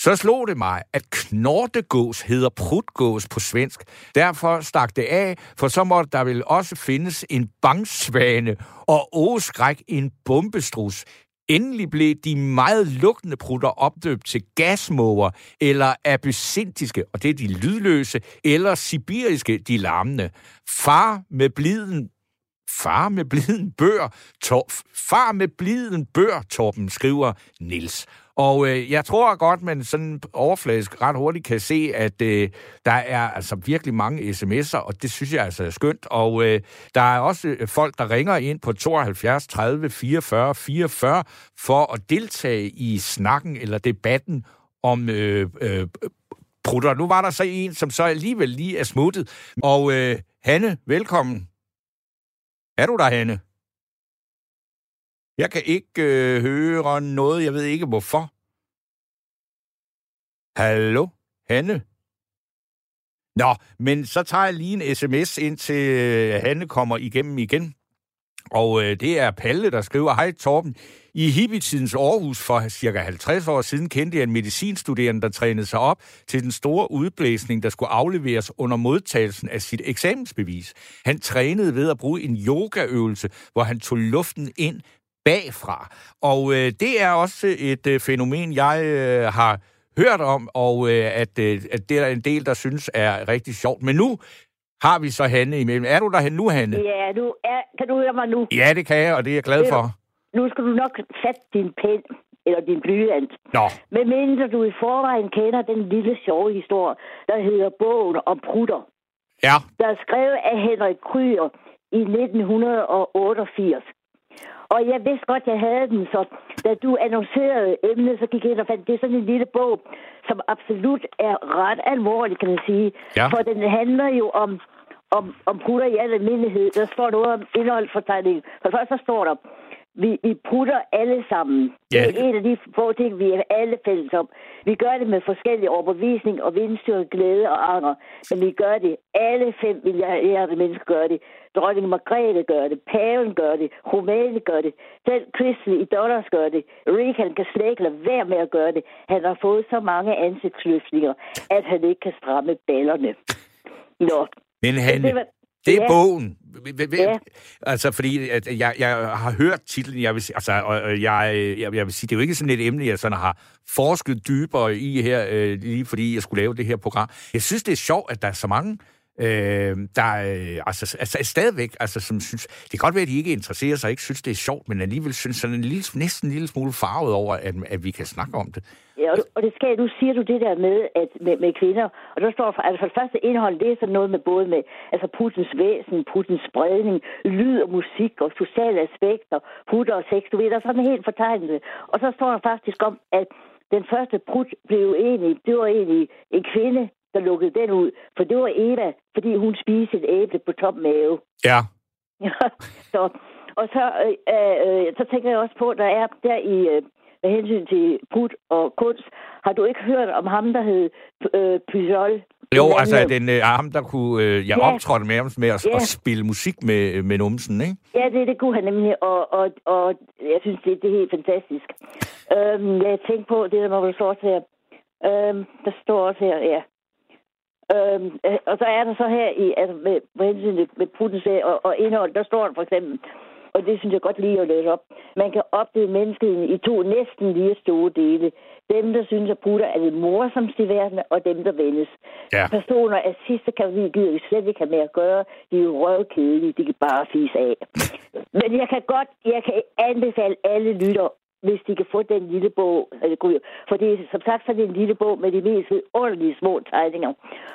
Så slog det mig, at knortegås hedder prutgås på svensk. Derfor stak det af, for så måtte der vel også findes en bangsvane og åskræk en bombestrus. Endelig blev de meget lugtende prutter opdøbt til gasmåger, eller abysintiske, og det er de lydløse, eller sibiriske, de larmende. Far med bliden Far med bliden bør, tor, far med bliden bør, Torben, skriver Nils. Og øh, jeg tror godt, man sådan overfladisk ret hurtigt kan se, at øh, der er altså virkelig mange sms'er, og det synes jeg altså er skønt. Og øh, der er også øh, folk, der ringer ind på 72 30 44 44 for at deltage i snakken eller debatten om øh, øh, prutter. Nu var der så en, som så alligevel lige er smuttet. Og øh, Hanne, velkommen. Er du der, Hanne? Jeg kan ikke øh, høre noget. Jeg ved ikke, hvorfor. Hallo? Hanne? Nå, men så tager jeg lige en sms ind til øh, Hanne kommer igennem igen. Og øh, det er Palle, der skriver, Hej Torben, i hippietidens Aarhus for cirka 50 år siden kendte jeg en medicinstuderende, der trænede sig op til den store udblæsning, der skulle afleveres under modtagelsen af sit eksamensbevis. Han trænede ved at bruge en yogaøvelse, hvor han tog luften ind bagfra. Og øh, det er også et øh, fænomen, jeg øh, har hørt om, og øh, at, øh, at det er en del, der synes er rigtig sjovt. Men nu har vi så Hanne imellem. Er du der nu, Hanne? Ja, du er, kan du høre mig nu? Ja, det kan jeg, og det er jeg glad for. Nu skal du nok sætte din pen eller din blyant. Nå. Men mindre du i forvejen kender den lille sjove historie, der hedder Bogen om prutter. Ja. Der er skrevet af Henrik Kryer i 1988. Og jeg vidste godt, jeg havde den, så da du annoncerede emnet, så gik jeg ind og fandt, det er sådan en lille bog, som absolut er ret alvorlig, kan man sige. Ja. For den handler jo om, om, om prutter i al almindelighed. Der står noget om indholdsfortegningen. For først så står der, vi, vi putter alle sammen. Ja. Det er en af de få ting, vi er alle fælles om. Vi gør det med forskellige overbevisning og vindstyrke, glæde og anger. Men vi gør det. Alle fem milliarder mennesker gør det. Dronning Margrethe gør det. Paven gør det. Rumæne gør det. Selv Christel i Dollars gør det. Reagan kan slet ikke lade være med at gøre det. Han har fået så mange ansigtsløftninger, at han ikke kan stramme ballerne. Nå. Men han, det, var, det er ja. bogen. Ja. Altså, fordi at jeg, jeg har hørt titlen, jeg vil, altså, og jeg, jeg, jeg vil sige, det er jo ikke sådan et emne, jeg sådan har forsket dybere i her, øh, lige fordi jeg skulle lave det her program. Jeg synes, det er sjovt, at der er så mange, øh, der øh, altså, altså stadigvæk, altså, som synes, det kan godt være, at de ikke interesserer sig, ikke synes, det er sjovt, men alligevel synes sådan en lille, næsten en lille smule farvet over, at, at vi kan snakke om det. Ja, og, og det skal, nu siger du det der med, at med, med kvinder, og der står for, altså for det første indhold, det er sådan noget med både med altså Putins væsen, Putins spredning, lyd og musik og sociale aspekter, putter og sex, du ved, der er sådan helt fortegnelse. Og så står der faktisk om, at den første prut blev egentlig, det var egentlig en kvinde, der lukkede den ud, for det var Eva, fordi hun spiste et æble på tom mave. Ja. så, og så, øh, øh, så tænker jeg også på, der er der i øh, med hensyn til Brut og kunst, har du ikke hørt om ham, der hed øh, Pujol? Jo, Den altså den, øh, ham, der kunne, øh, jeg Ja. optrådte med ham med at, Ja. at spille musik med, med numsen, ikke? Ja, det, det kunne han nemlig, og, og, og jeg synes, det, det er helt fantastisk. øhm, jeg tænkte på, det der må vel stå her. Øhm, der står også her, ja. Øhm, øh, og så er der så her i, altså med, med hensyn til med Putins og, og indhold, der står der for eksempel, og det synes jeg godt lige at læse op. Man kan opdele menneskeheden i to næsten lige store dele. Dem, der synes, at Putin er det morsomste i verden, og dem, der vendes. Ja. Personer af sidste kategori gider vi slet ikke have med at gøre. De er jo røvkedelige. De kan bare fise af. Men jeg kan godt, jeg kan anbefale alle lytter, hvis de kan få den lille bog. Altså, For det er som sagt så er det en lille bog med de mest ordentlige små tegninger.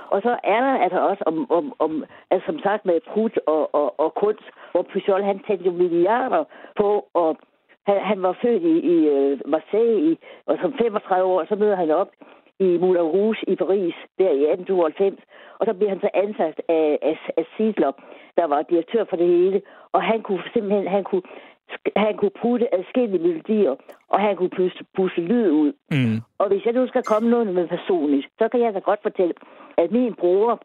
Og så er der altså også om, om, om altså som sagt med prut og, og, og kunst, hvor Pujol han tætte jo milliarder på, og han, han var født i, i øh, Marseille, i, og som 35 år, så møder han op i Moulin Rouge i Paris, der i 1892, og så bliver han så ansat af, af, af Sidler, der var direktør for det hele, og han kunne simpelthen, han kunne, han kunne putte adskillige melodier, og han kunne puste, puste lyd ud. Mm. Og hvis jeg nu skal komme noget med personligt, så kan jeg da godt fortælle, at min bror,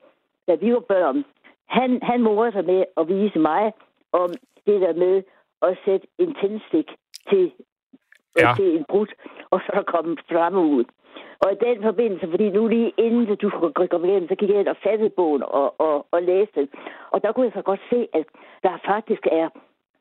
da vi var børn, han, han morede sig med at vise mig om det der med at sætte en tændstik til, Ja. til en brud, og så der kom flamme ud. Og i den forbindelse, fordi nu lige inden du skulle komme igennem, så gik jeg ind og fattede bogen og, og, og læste den. Og der kunne jeg så godt se, at der faktisk er,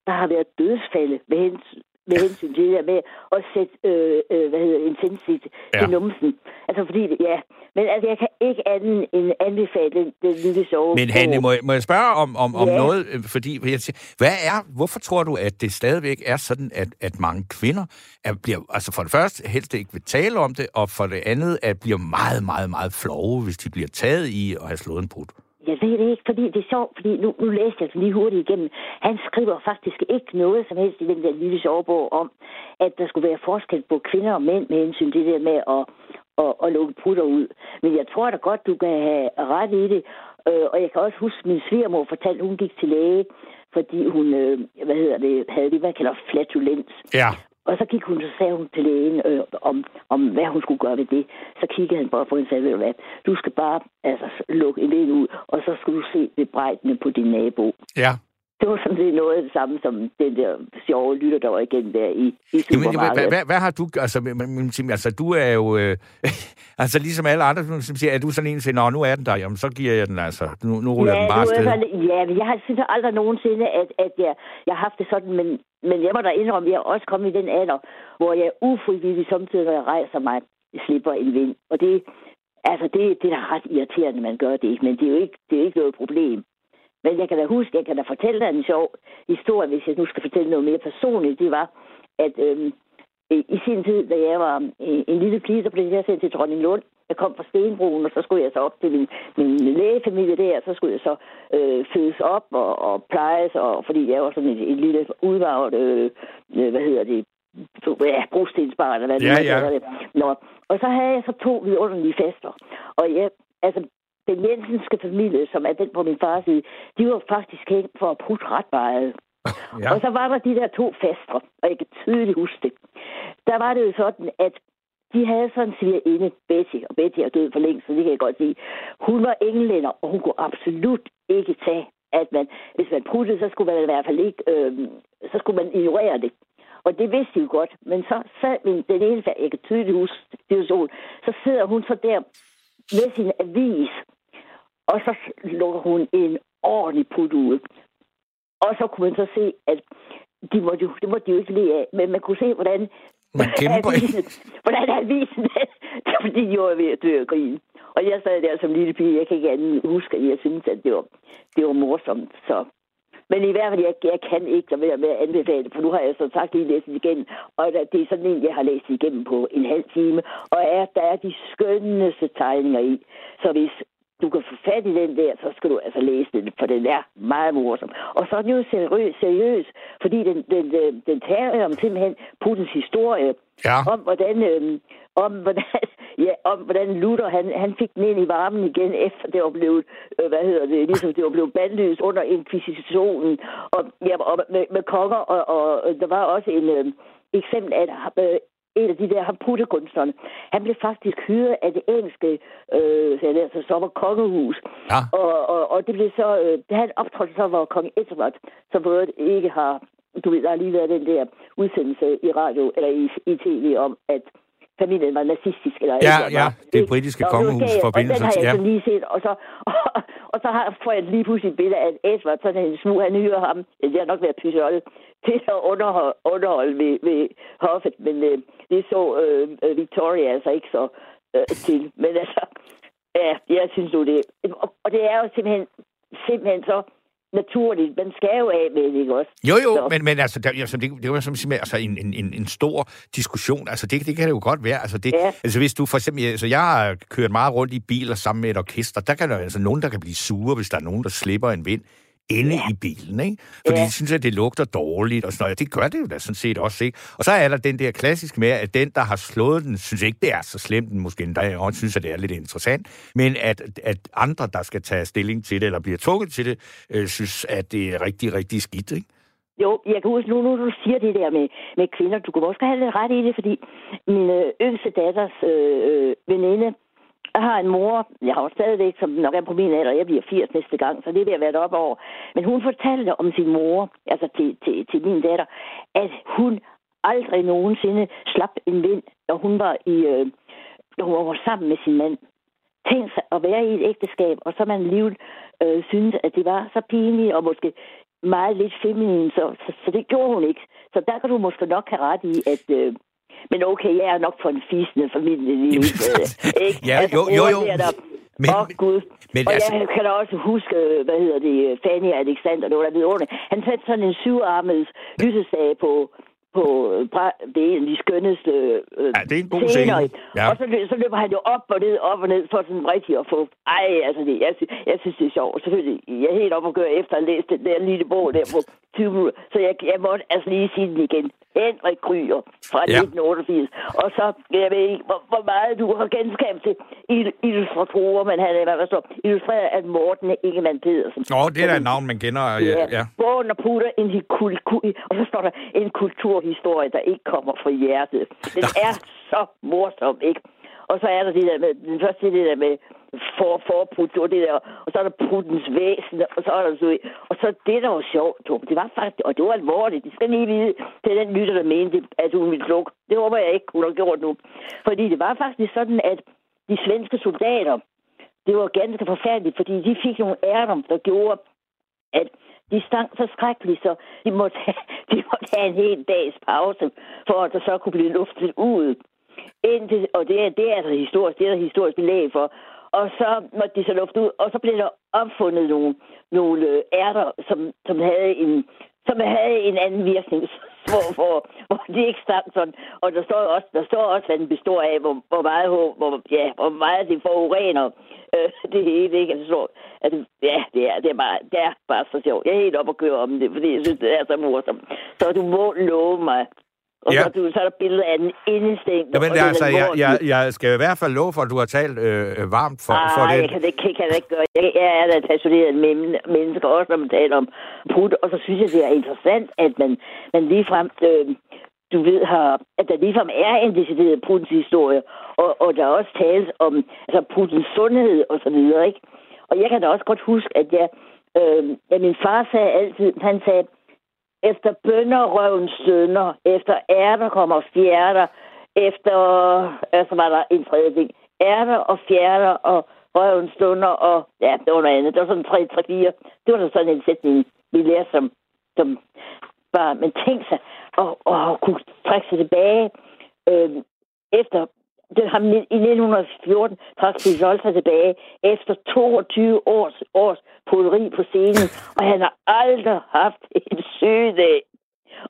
der har været dødsfalde med hensyn, med hensyn til det der med at sætte, øh, øh, hvad hedder tændstik Ja. til numsen. Altså fordi, ja. Men altså, jeg kan ikke andet end anbefale den, den lille sove. Men Hanne, må, jeg- må jeg spørge om, om, om Ja. noget? Fordi, jeg siger, hvad er, hvorfor tror du, at det stadigvæk er sådan, at, at mange kvinder er, bliver, altså for det første helst ikke vil tale om det, og for det andet at bliver meget, meget, meget flove, hvis de bliver taget i at have slået en brud? Jeg ved det ikke, fordi det er sjovt, fordi nu, nu læste jeg det lige hurtigt igennem. Han skriver faktisk ikke noget som helst i den der lille sovebog om, at der skulle være forskel på kvinder og mænd med hensyn til det der med at, at, at lukke putter ud. Men jeg tror da godt, du kan have ret i det. Øh, og jeg kan også huske, at min svigermor fortalte, at hun gik til læge, fordi hun, øh, hvad hedder det, havde det, man kalder flatulens. Ja. Og så gik hun, så sagde hun til lægen øh, om, om, hvad hun skulle gøre ved det. Så kiggede han bare på hende og sagde, ved du hvad, du skal bare altså, lukke en ud, og så skal du se bebrejdende på din nabo. Ja. Det var sådan set noget af det samme som den der sjove lytter, der var igen der i, i Jamen, hvad, supermarkedet. hvad, har du... Altså, men- altså du er jo... Øh, altså, ligesom alle andre, som siger, er du sådan en, der siger, nu er den der, jamen, så giver jeg den altså. Nu, nu ruller den bare afsted. ja, men jeg har synes aldrig nogensinde, at, at jeg, jeg har haft det sådan, men, men jeg må da indrømme, at jeg er også kommet i den alder, hvor jeg ufrivilligt samtidig, når jeg rejser mig, slipper en vind. Og det, altså det, det er da ret irriterende, man gør det, men det er jo ikke, det er jo ikke noget problem. Men jeg kan da huske, jeg kan da fortælle dig en sjov historie, hvis jeg nu skal fortælle noget mere personligt. Det var, at øhm, i sin tid, da jeg var øh, en lille pige, så blev jeg sendt til Dronning Lund. Jeg kom fra Stenbroen, og så skulle jeg så op til min, min lægefamilie der, og så skulle jeg så øh, fødes op og, og plejes, og, fordi jeg var sådan en, en lille udvarvet, øh, øh, hvad hedder det, ja, brugstensbarn, eller hvad det Ja, man ja. det. Nå. Og så havde jeg så to vidunderlige fester. Og jeg, altså, den jensenske familie, som er den på min fars side, de var faktisk hængt for at putte ret meget. Ja. Og så var der de der to fester, og jeg kan tydeligt huske det. Der var det jo sådan, at de havde sådan en svigerinde, Betty, og Betty er død for længst, så det kan jeg godt sige. Hun var englænder, og hun kunne absolut ikke tage, at man, hvis man puttede, så skulle man i hvert fald ikke, øh, så skulle man ignorere det. Og det vidste de jo godt. Men så sad min, den ene, jeg kan tydeligt huske situation, så sidder hun så der med sin avis, og så lukker hun en ordentlig put ud. Og så kunne man så se, at de måtte jo, det måtte de jo ikke lide af, men man kunne se, hvordan Man kæmper. avisen, hvordan avisen, fordi de var ved at dø af grin. Og jeg sad der som lille pige, jeg kan ikke andet huske, at jeg synes, at det var, det var morsomt. Så. Men i hvert fald, jeg, jeg kan ikke lade være med at anbefale det, for nu har jeg så sagt lige læst igen, og det er sådan en, jeg har læst igennem på en halv time, og er, der er de skønneste tegninger i. Så hvis du kan få fat i den der, så skal du altså læse den, for den er meget morsom. Og så er den jo seriøs, seriøs fordi den, den, den, den taler om simpelthen Putins historie, Ja. om hvordan, øh, om hvordan, ja, om hvordan Luther, han, han fik den ind i varmen igen, efter det var blevet, øh, hvad hedder det, ligesom det var blevet bandlyst under inkvisitionen, og, ja, og med, med konger, og, og, der var også en øh, eksempel, at øh, en af de der hamputekunstnerne, han blev faktisk hyret af det engelske, øh, så jeg læser, så var kongehus. Ja. Og, og, og det blev så, øh, det han optrådte så var kong Edward, som både ikke har, du ved, der har lige været den der udsendelse i radio, eller i, i tv om, at familien var nazistisk. Eller Ja, eller ja, det britiske det var kongehus forbindelse Og den har jeg ja. så lige set, og så, og, og så har, får jeg lige pludselig et billede af, at Edward, sådan en smug, han hyrer ham, det har nok været pyserolle, til at underholde, underholde ved, ved hoffet, men øh, det så øh, øh, Victoria altså ikke så øh, til. Men altså, ja, jeg synes nu det. Og, og det er jo simpelthen, simpelthen så naturligt. Man skal jo af med det, ikke også? Jo, jo, Så- men, men altså, der, altså det, det var som simpelthen altså, en, en, en, en stor diskussion. Altså, det, det kan det jo godt være. Altså, det, Ja. altså, hvis du for eksempel... Altså, jeg har kørt meget rundt i biler sammen med et orkester. Der kan der altså nogen, der kan blive sure, hvis der er nogen, der slipper en vind inde ja. i bilen, ikke? Fordi Ja. de synes, at det lugter dårligt og sådan noget. Ja, det gør det jo da sådan set også, ikke? Og så er der den der klassiske med, at den, der har slået den, synes ikke, det er så slemt, den måske endda også synes, at det er lidt interessant, men at, at andre, der skal tage stilling til det, eller bliver tvunget til det, øh, synes, at det er rigtig, rigtig skidt, ikke? Jo, jeg kan huske nu, nu du siger det der med, med kvinder. Du kan også have lidt ret i det, fordi min øh, yngste datters øh, øh, veninde, jeg har en mor, jeg har jo stadigvæk, som nok er på min alder, jeg bliver 80 næste gang, så det er ved at være op over. Men hun fortalte om sin mor, altså til, til, til min datter, at hun aldrig nogensinde slap en vind, når hun var i, øh, hun var sammen med sin mand. Tænk sig at være i et ægteskab, og så man livet øh, synes, at det var så pinligt, og måske meget lidt feminin, så, så, så det gjorde hun ikke. Så der kan du måske nok have ret i, at... Øh, men okay, jeg er nok for en fisende familie lige nu. øh, ikke? Ja, jo, jo, jo. Åh, Men- oh, Gud. men og altså- jeg kan da også huske, hvad hedder det, Fanny Alexander, det var da vidunderligt. Han satte sådan en syvarmet lysestage på, på det er en af de skønneste øh, Ja, det er en god scene. Ja. Og så, så løber han jo op og ned, op og ned, for sådan rigtig at få... Ej, altså, det, jeg, sy- jeg synes, det er sjovt. Selvfølgelig, jeg er helt op og gøre efter at læse den der lille bog der på 20 minutter. Så jeg, jeg måtte altså lige sige den igen. Henrik Kryer fra Ja. 1988. Og så, jeg ved ikke, hvor, hvor meget du har genskab til il- illustratorer, men han er, hvad der står, illustreret af Morten Ingemann Pedersen. Nå, det er da et navn, man kender. Ja, ja. Bogen og putter en hi- kul- kul- og så står der en kulturhistorie, der ikke kommer fra hjertet. Den er så morsom, ikke? Og så er der det der med, den første det der med for, forput, og det der, og så er der puttens væsen, og så er der så, og så det, der var sjovt, du, det var faktisk, og det var alvorligt, det skal lige vide, det den lytter, der mente, at hun ville slukke. Det håber jeg ikke, hun har gjort nu. Fordi det var faktisk sådan, at de svenske soldater, det var ganske forfærdeligt, fordi de fik nogle ærter, der gjorde, at de stank så skrækkeligt, så de måtte, have, de måtte have en hel dags pause, for at der så kunne blive luftet ud. Indtil, og det er, det er altså historisk, det er der historisk belæg for. Og så måtte de så lufte ud, og så blev der opfundet nogle, nogle øh, ærter, som, som havde en som havde en anden virkning, hvor, hvor, hvor de ikke stank sådan. Og der står også, der står også hvad den består af, hvor, hvor, meget, hvor, ja, hvor meget det forurener øh, det hele. Ikke? Altså, så, at, ja, det er, det, er bare, det er bare så sjovt. Jeg er helt op og køre om det, fordi jeg synes, det er så morsomt. Så du må love mig. Og Ja. så, du, så er der billeder af den indestængt. Ja, men altså, jeg, jeg, jeg skal i hvert fald love for, at du har talt øh, varmt for, ah, for det. jeg kan det kan, kan det ikke gøre. Jeg, jeg er da et passioneret men- menneske, også når man taler om prut, og så synes jeg, det er interessant, at man, man ligefrem, øh, du ved, har, at der ligefrem er en decideret Putins historie, og, og der også tales om altså, Putins sundhed og så videre, ikke? Og jeg kan da også godt huske, at jeg, øh, at min far sagde altid, han sagde, efter bønderrøven sønder, efter ærter kommer fjerter, efter, altså var der en tredje ting, ærter og fjerter og røven stunder og, ja, det var noget andet. Det var sådan tre, tre, fire. Det var da sådan en sætning, vi lærte som som bare, Men tænk sig at, at kunne trække sig tilbage øh, efter det ham i 1914 trak Fisolta tilbage efter 22 års, års poleri på scenen, og han har aldrig haft en sygedag.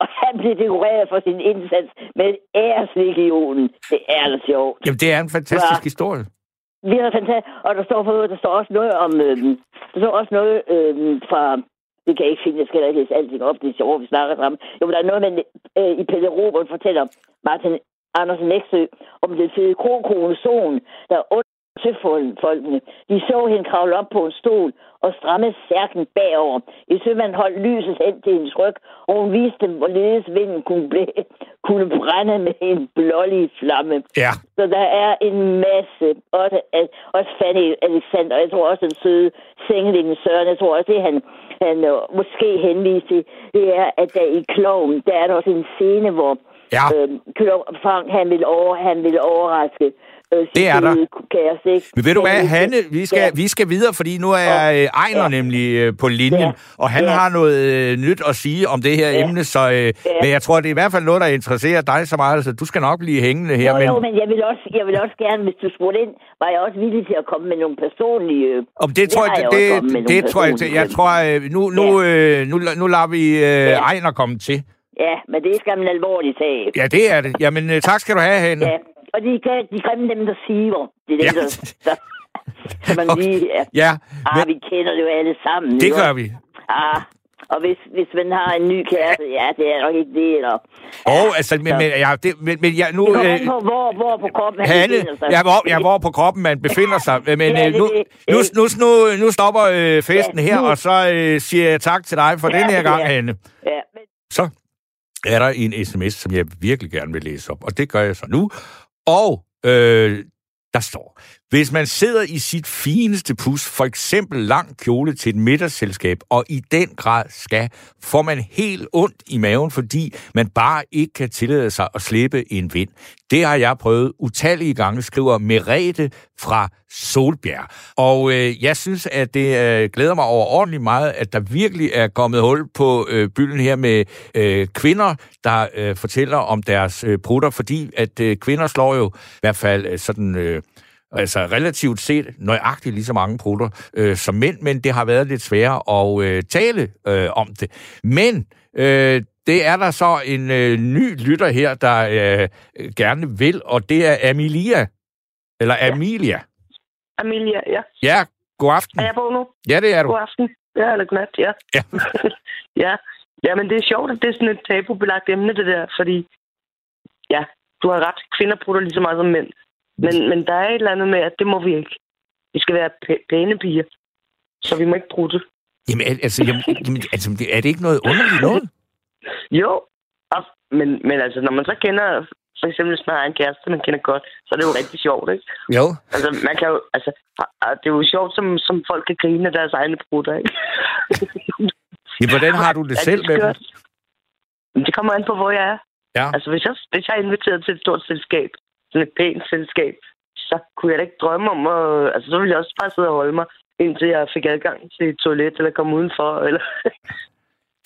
Og han blev dekoreret for sin indsats med æreslegionen. Det er da sjovt. Jamen, det er en fantastisk Ja. historie. Det er fantastisk. Og der står, for, der står også noget om... Øhm, der står også noget øhm, fra... Det kan jeg ikke finde, jeg skal heller ikke læse alting op, det er sjovt, vi snakker sammen. Jo, men der er noget, med, øh, i Pelle Robert fortæller Martin Andersen Næksø om den fede krokone solen, der er under søfolkene. De så hende kravle op på en stol og stramme særken bagover. I sømanden holdt lyset hen til hendes ryg, og hun viste dem, hvorledes vinden kunne, blive, kunne brænde med en blålig flamme. Ja. Så der er en masse. Også, også Fanny Alexander. Jeg tror også, den søde sengelingen Søren. Jeg tror også, det han, han øh, måske henviste til, det er, at der i Kloven, der er der også en scene, hvor Ja. øh, Frank, han vil, over, han vil overraske øh, Det er der. Kæreste, ikke? Men ved du hvad, Hanne, vi skal, Ja. vi skal videre, fordi nu er øh, Ejner Ja. nemlig øh, på linjen, Ja. og han Ja. har noget øh, nyt at sige om det her Ja. emne, så øh, men jeg tror, det er i hvert fald noget, der interesserer dig så meget, så du skal nok blive hængende her. Jo, men jo, men jeg vil, også, jeg vil også gerne, hvis du spurgte ind, var jeg også villig til at komme med nogle personlige... øh, om det tror har jeg, det, det, det tror jeg, jeg tror, øh, nu, nu, øh, nu, nu lader vi øh, Ja. Ejner komme til. Ja, men det skal man alvorligt sag. Ja, det er det. Jamen, øh, tak skal du have, Hanne. Ja, og de, kan, de grimme dem, der siver. Det er dem, Ja. der, der, man Okay. sige. Ja. Ja, Ah, men, vi kender det jo alle sammen. det jo. gør vi. Ah, og hvis, hvis man har en ny kæreste, ja, det er nok ikke det, eller... Og altså, men, men, ja, det, men, men ja, nu... Det Øh, på, hvor, hvor på kroppen han Hanne, befinder sig. ja hvor, ja, hvor på kroppen man befinder sig. Men Ja, øh, det nu, er det. nu, nu, nu, nu stopper øh, festen Ja, her, nu. og så øh, siger jeg tak til dig for Ja, den her gang, ja. Hanne. Ja, men Så er der en sms, som jeg virkelig gerne vil læse op, og det gør jeg så nu. Og øh, der står, hvis man sidder i sit fineste pus, for eksempel lang kjole til et middagsselskab, og i den grad skal, får man helt ondt i maven, fordi man bare ikke kan tillade sig at slippe en vind. Det har jeg prøvet utallige gange, skriver Merete fra Solbjerg. Og øh, jeg synes, at det øh, glæder mig overordentligt meget, at der virkelig er kommet hul på øh, bylden her med øh, kvinder, der øh, fortæller om deres øh, prutter, fordi at øh, kvinder slår jo i hvert fald øh, sådan... Øh, Altså relativt set nøjagtigt lige så mange prutter øh, som mænd, men det har været lidt sværere at øh, tale øh, om det. Men øh, det er der så en øh, ny lytter her, der øh, gerne vil, og det er Amelia. Eller Amelia. Amelia, ja. Ja, god aften. Er jeg på nu? Ja, det er du. God aften. Ja, eller godnat, ja. Ja. ja. Ja, men det er sjovt, at det er sådan et tabubelagt emne, det der, fordi, ja, du har ret. Kvinder bruger lige så meget som mænd. Men, men der er et eller andet med, at det må vi ikke. Vi skal være pæ- pæne piger, så vi må ikke bruge det. Jamen, al- altså, jamen, altså, det- er det ikke noget underligt noget? Jo, og, men, men altså, når man så kender, for eksempel hvis man har en kæreste, man kender godt, så er det jo rigtig sjovt, ikke? Jo. Altså, man kan jo, altså, det er jo sjovt, som, som folk kan grine af deres egne brutter, ikke? Jamen, hvordan har du det Er selv med dem? Det kommer an på, hvor jeg er. Ja. Altså, hvis jeg, hvis jeg er inviteret til et stort selskab, sådan et pænt selskab, så kunne jeg da ikke drømme om at... Altså, så ville jeg også bare sidde og holde mig, indtil jeg fik adgang til et toilet, eller komme udenfor, eller...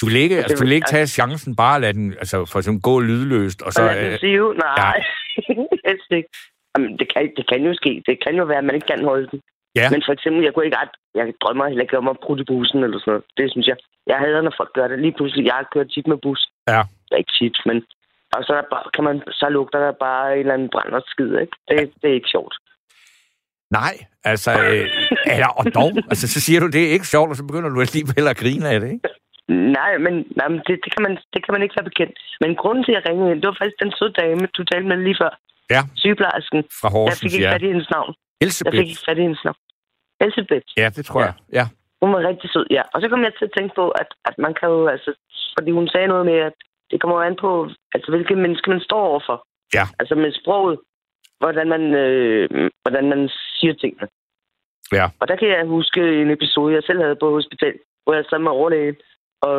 Du vil ikke, altså, du vil ikke Ja. tage chancen bare at lade den, altså for eksempel gå lydløst, og så... Så, lad Øh, den sige, nej, helst ikke. Jamen, det kan, det kan jo ske. Det kan jo være, at man ikke kan holde den. Ja. Men for eksempel, jeg kunne ikke ret... Jeg drømmer heller ikke om at i bussen eller sådan noget. Det synes jeg. Jeg hader, når folk gør det. Lige pludselig, jeg har kørt tit med bus. Ja. Det er ikke tit, men... Og så, er der bare, kan man, så lugter der bare en eller anden brænder skid, ikke? Det, det er ikke sjovt. nej, altså... Øh, eller, og dog, altså, så siger du, det er ikke sjovt, og så begynder du alligevel at grine af det, ikke? Nej, men, nej, men det, det, kan man, det kan man ikke være bekendt. Men grunden til, at jeg ringede ind, det var faktisk den søde dame, du talte med lige før. Ja. Sygeplejersken. Fra Jeg Horsens, fik ikke ja. fat i hendes navn. Jeg fik Elsebeth. ikke fat i hendes navn. Elisabeth. Ja, det tror Ja. jeg. Ja. Hun var rigtig sød, ja. Og så kom jeg til at tænke på, at, at man kan jo, altså, fordi hun sagde noget med, at det kommer an på, altså, hvilke mennesker man står overfor. Ja. Altså med sproget, hvordan man, øh, hvordan man siger tingene. Ja. Og der kan jeg huske en episode, jeg selv havde på hospital, hvor jeg sad med overlægen, og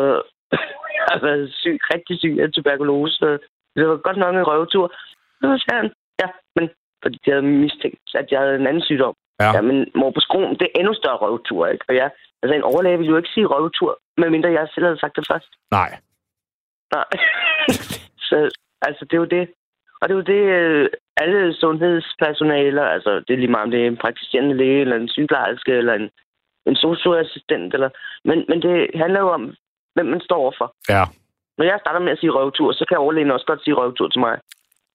jeg har været syg, rigtig syg af tuberkulose. Det var godt nok en røvetur. Så sagde han, ja, men fordi de havde mistænkt, at jeg havde en anden sygdom. Ja. Ja, men morbus Crohn, det er endnu større røvtur, ikke? Og jeg Altså, en overlæge vil jo ikke sige røvtur, medmindre jeg selv havde sagt det først. Nej. Så, altså, det er jo det. Og det er jo det, øh, alle sundhedspersonaler, altså det er lige meget om det er en praktiserende læge, eller en sygeplejerske, eller en, en socioassistent, eller, men, men det handler jo om, hvem man står overfor. Ja. Når jeg starter med at sige røvtur, så kan overlægen også godt sige røvtur til mig.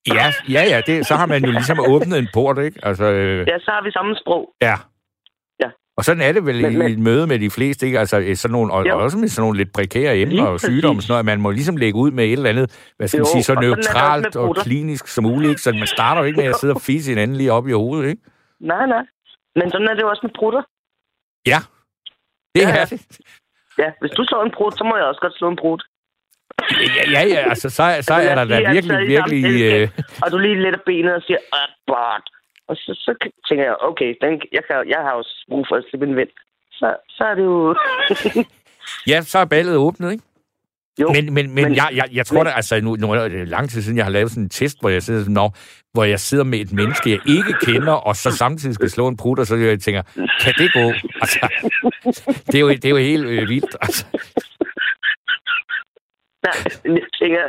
Ja, ja, ja det, så har man jo ligesom åbnet en port, ikke? Altså, øh, Ja, så har vi samme sprog. ja. Og sådan er det vel Men- i men- et møde med de fleste, ikke? Altså, sådan nogle, og, Jo. også med sådan nogle lidt prekære emner og sygdomme, sådan noget, at man må ligesom lægge ud med et eller andet, hvad skal man Jo, sige, så neutralt og klinisk som muligt, ikke? Så man starter jo ikke med at sidde og fise hinanden lige op i hovedet, ikke? Nej, nej. Men sådan er det jo også med prutter. Ja. Det Ja, er det. Ja, hvis du slår en prut, så må jeg også godt slå en prut. Ja, ja, ja, altså, så, så Altså, er der da at virkelig, så virkelig... Øh, Og du lige letter benet og siger, bart. Og så, så tænker jeg, okay, den, jeg, kan, jeg har også brug for at slippe en vind. Så, så er det jo... ja, så er ballet åbnet, ikke? jo, Men, men, men, men- jeg, jeg, jeg tror men- da, altså, nu, nu er det lang tid siden, jeg har lavet sådan en test, hvor jeg sidder, sådan, nå, hvor jeg sidder med et menneske, jeg ikke kender, og så samtidig skal slå en prut, og så jeg tænker, kan det gå? Altså, det er jo, det er jo helt øh, vildt. Altså, nej, jeg tænker...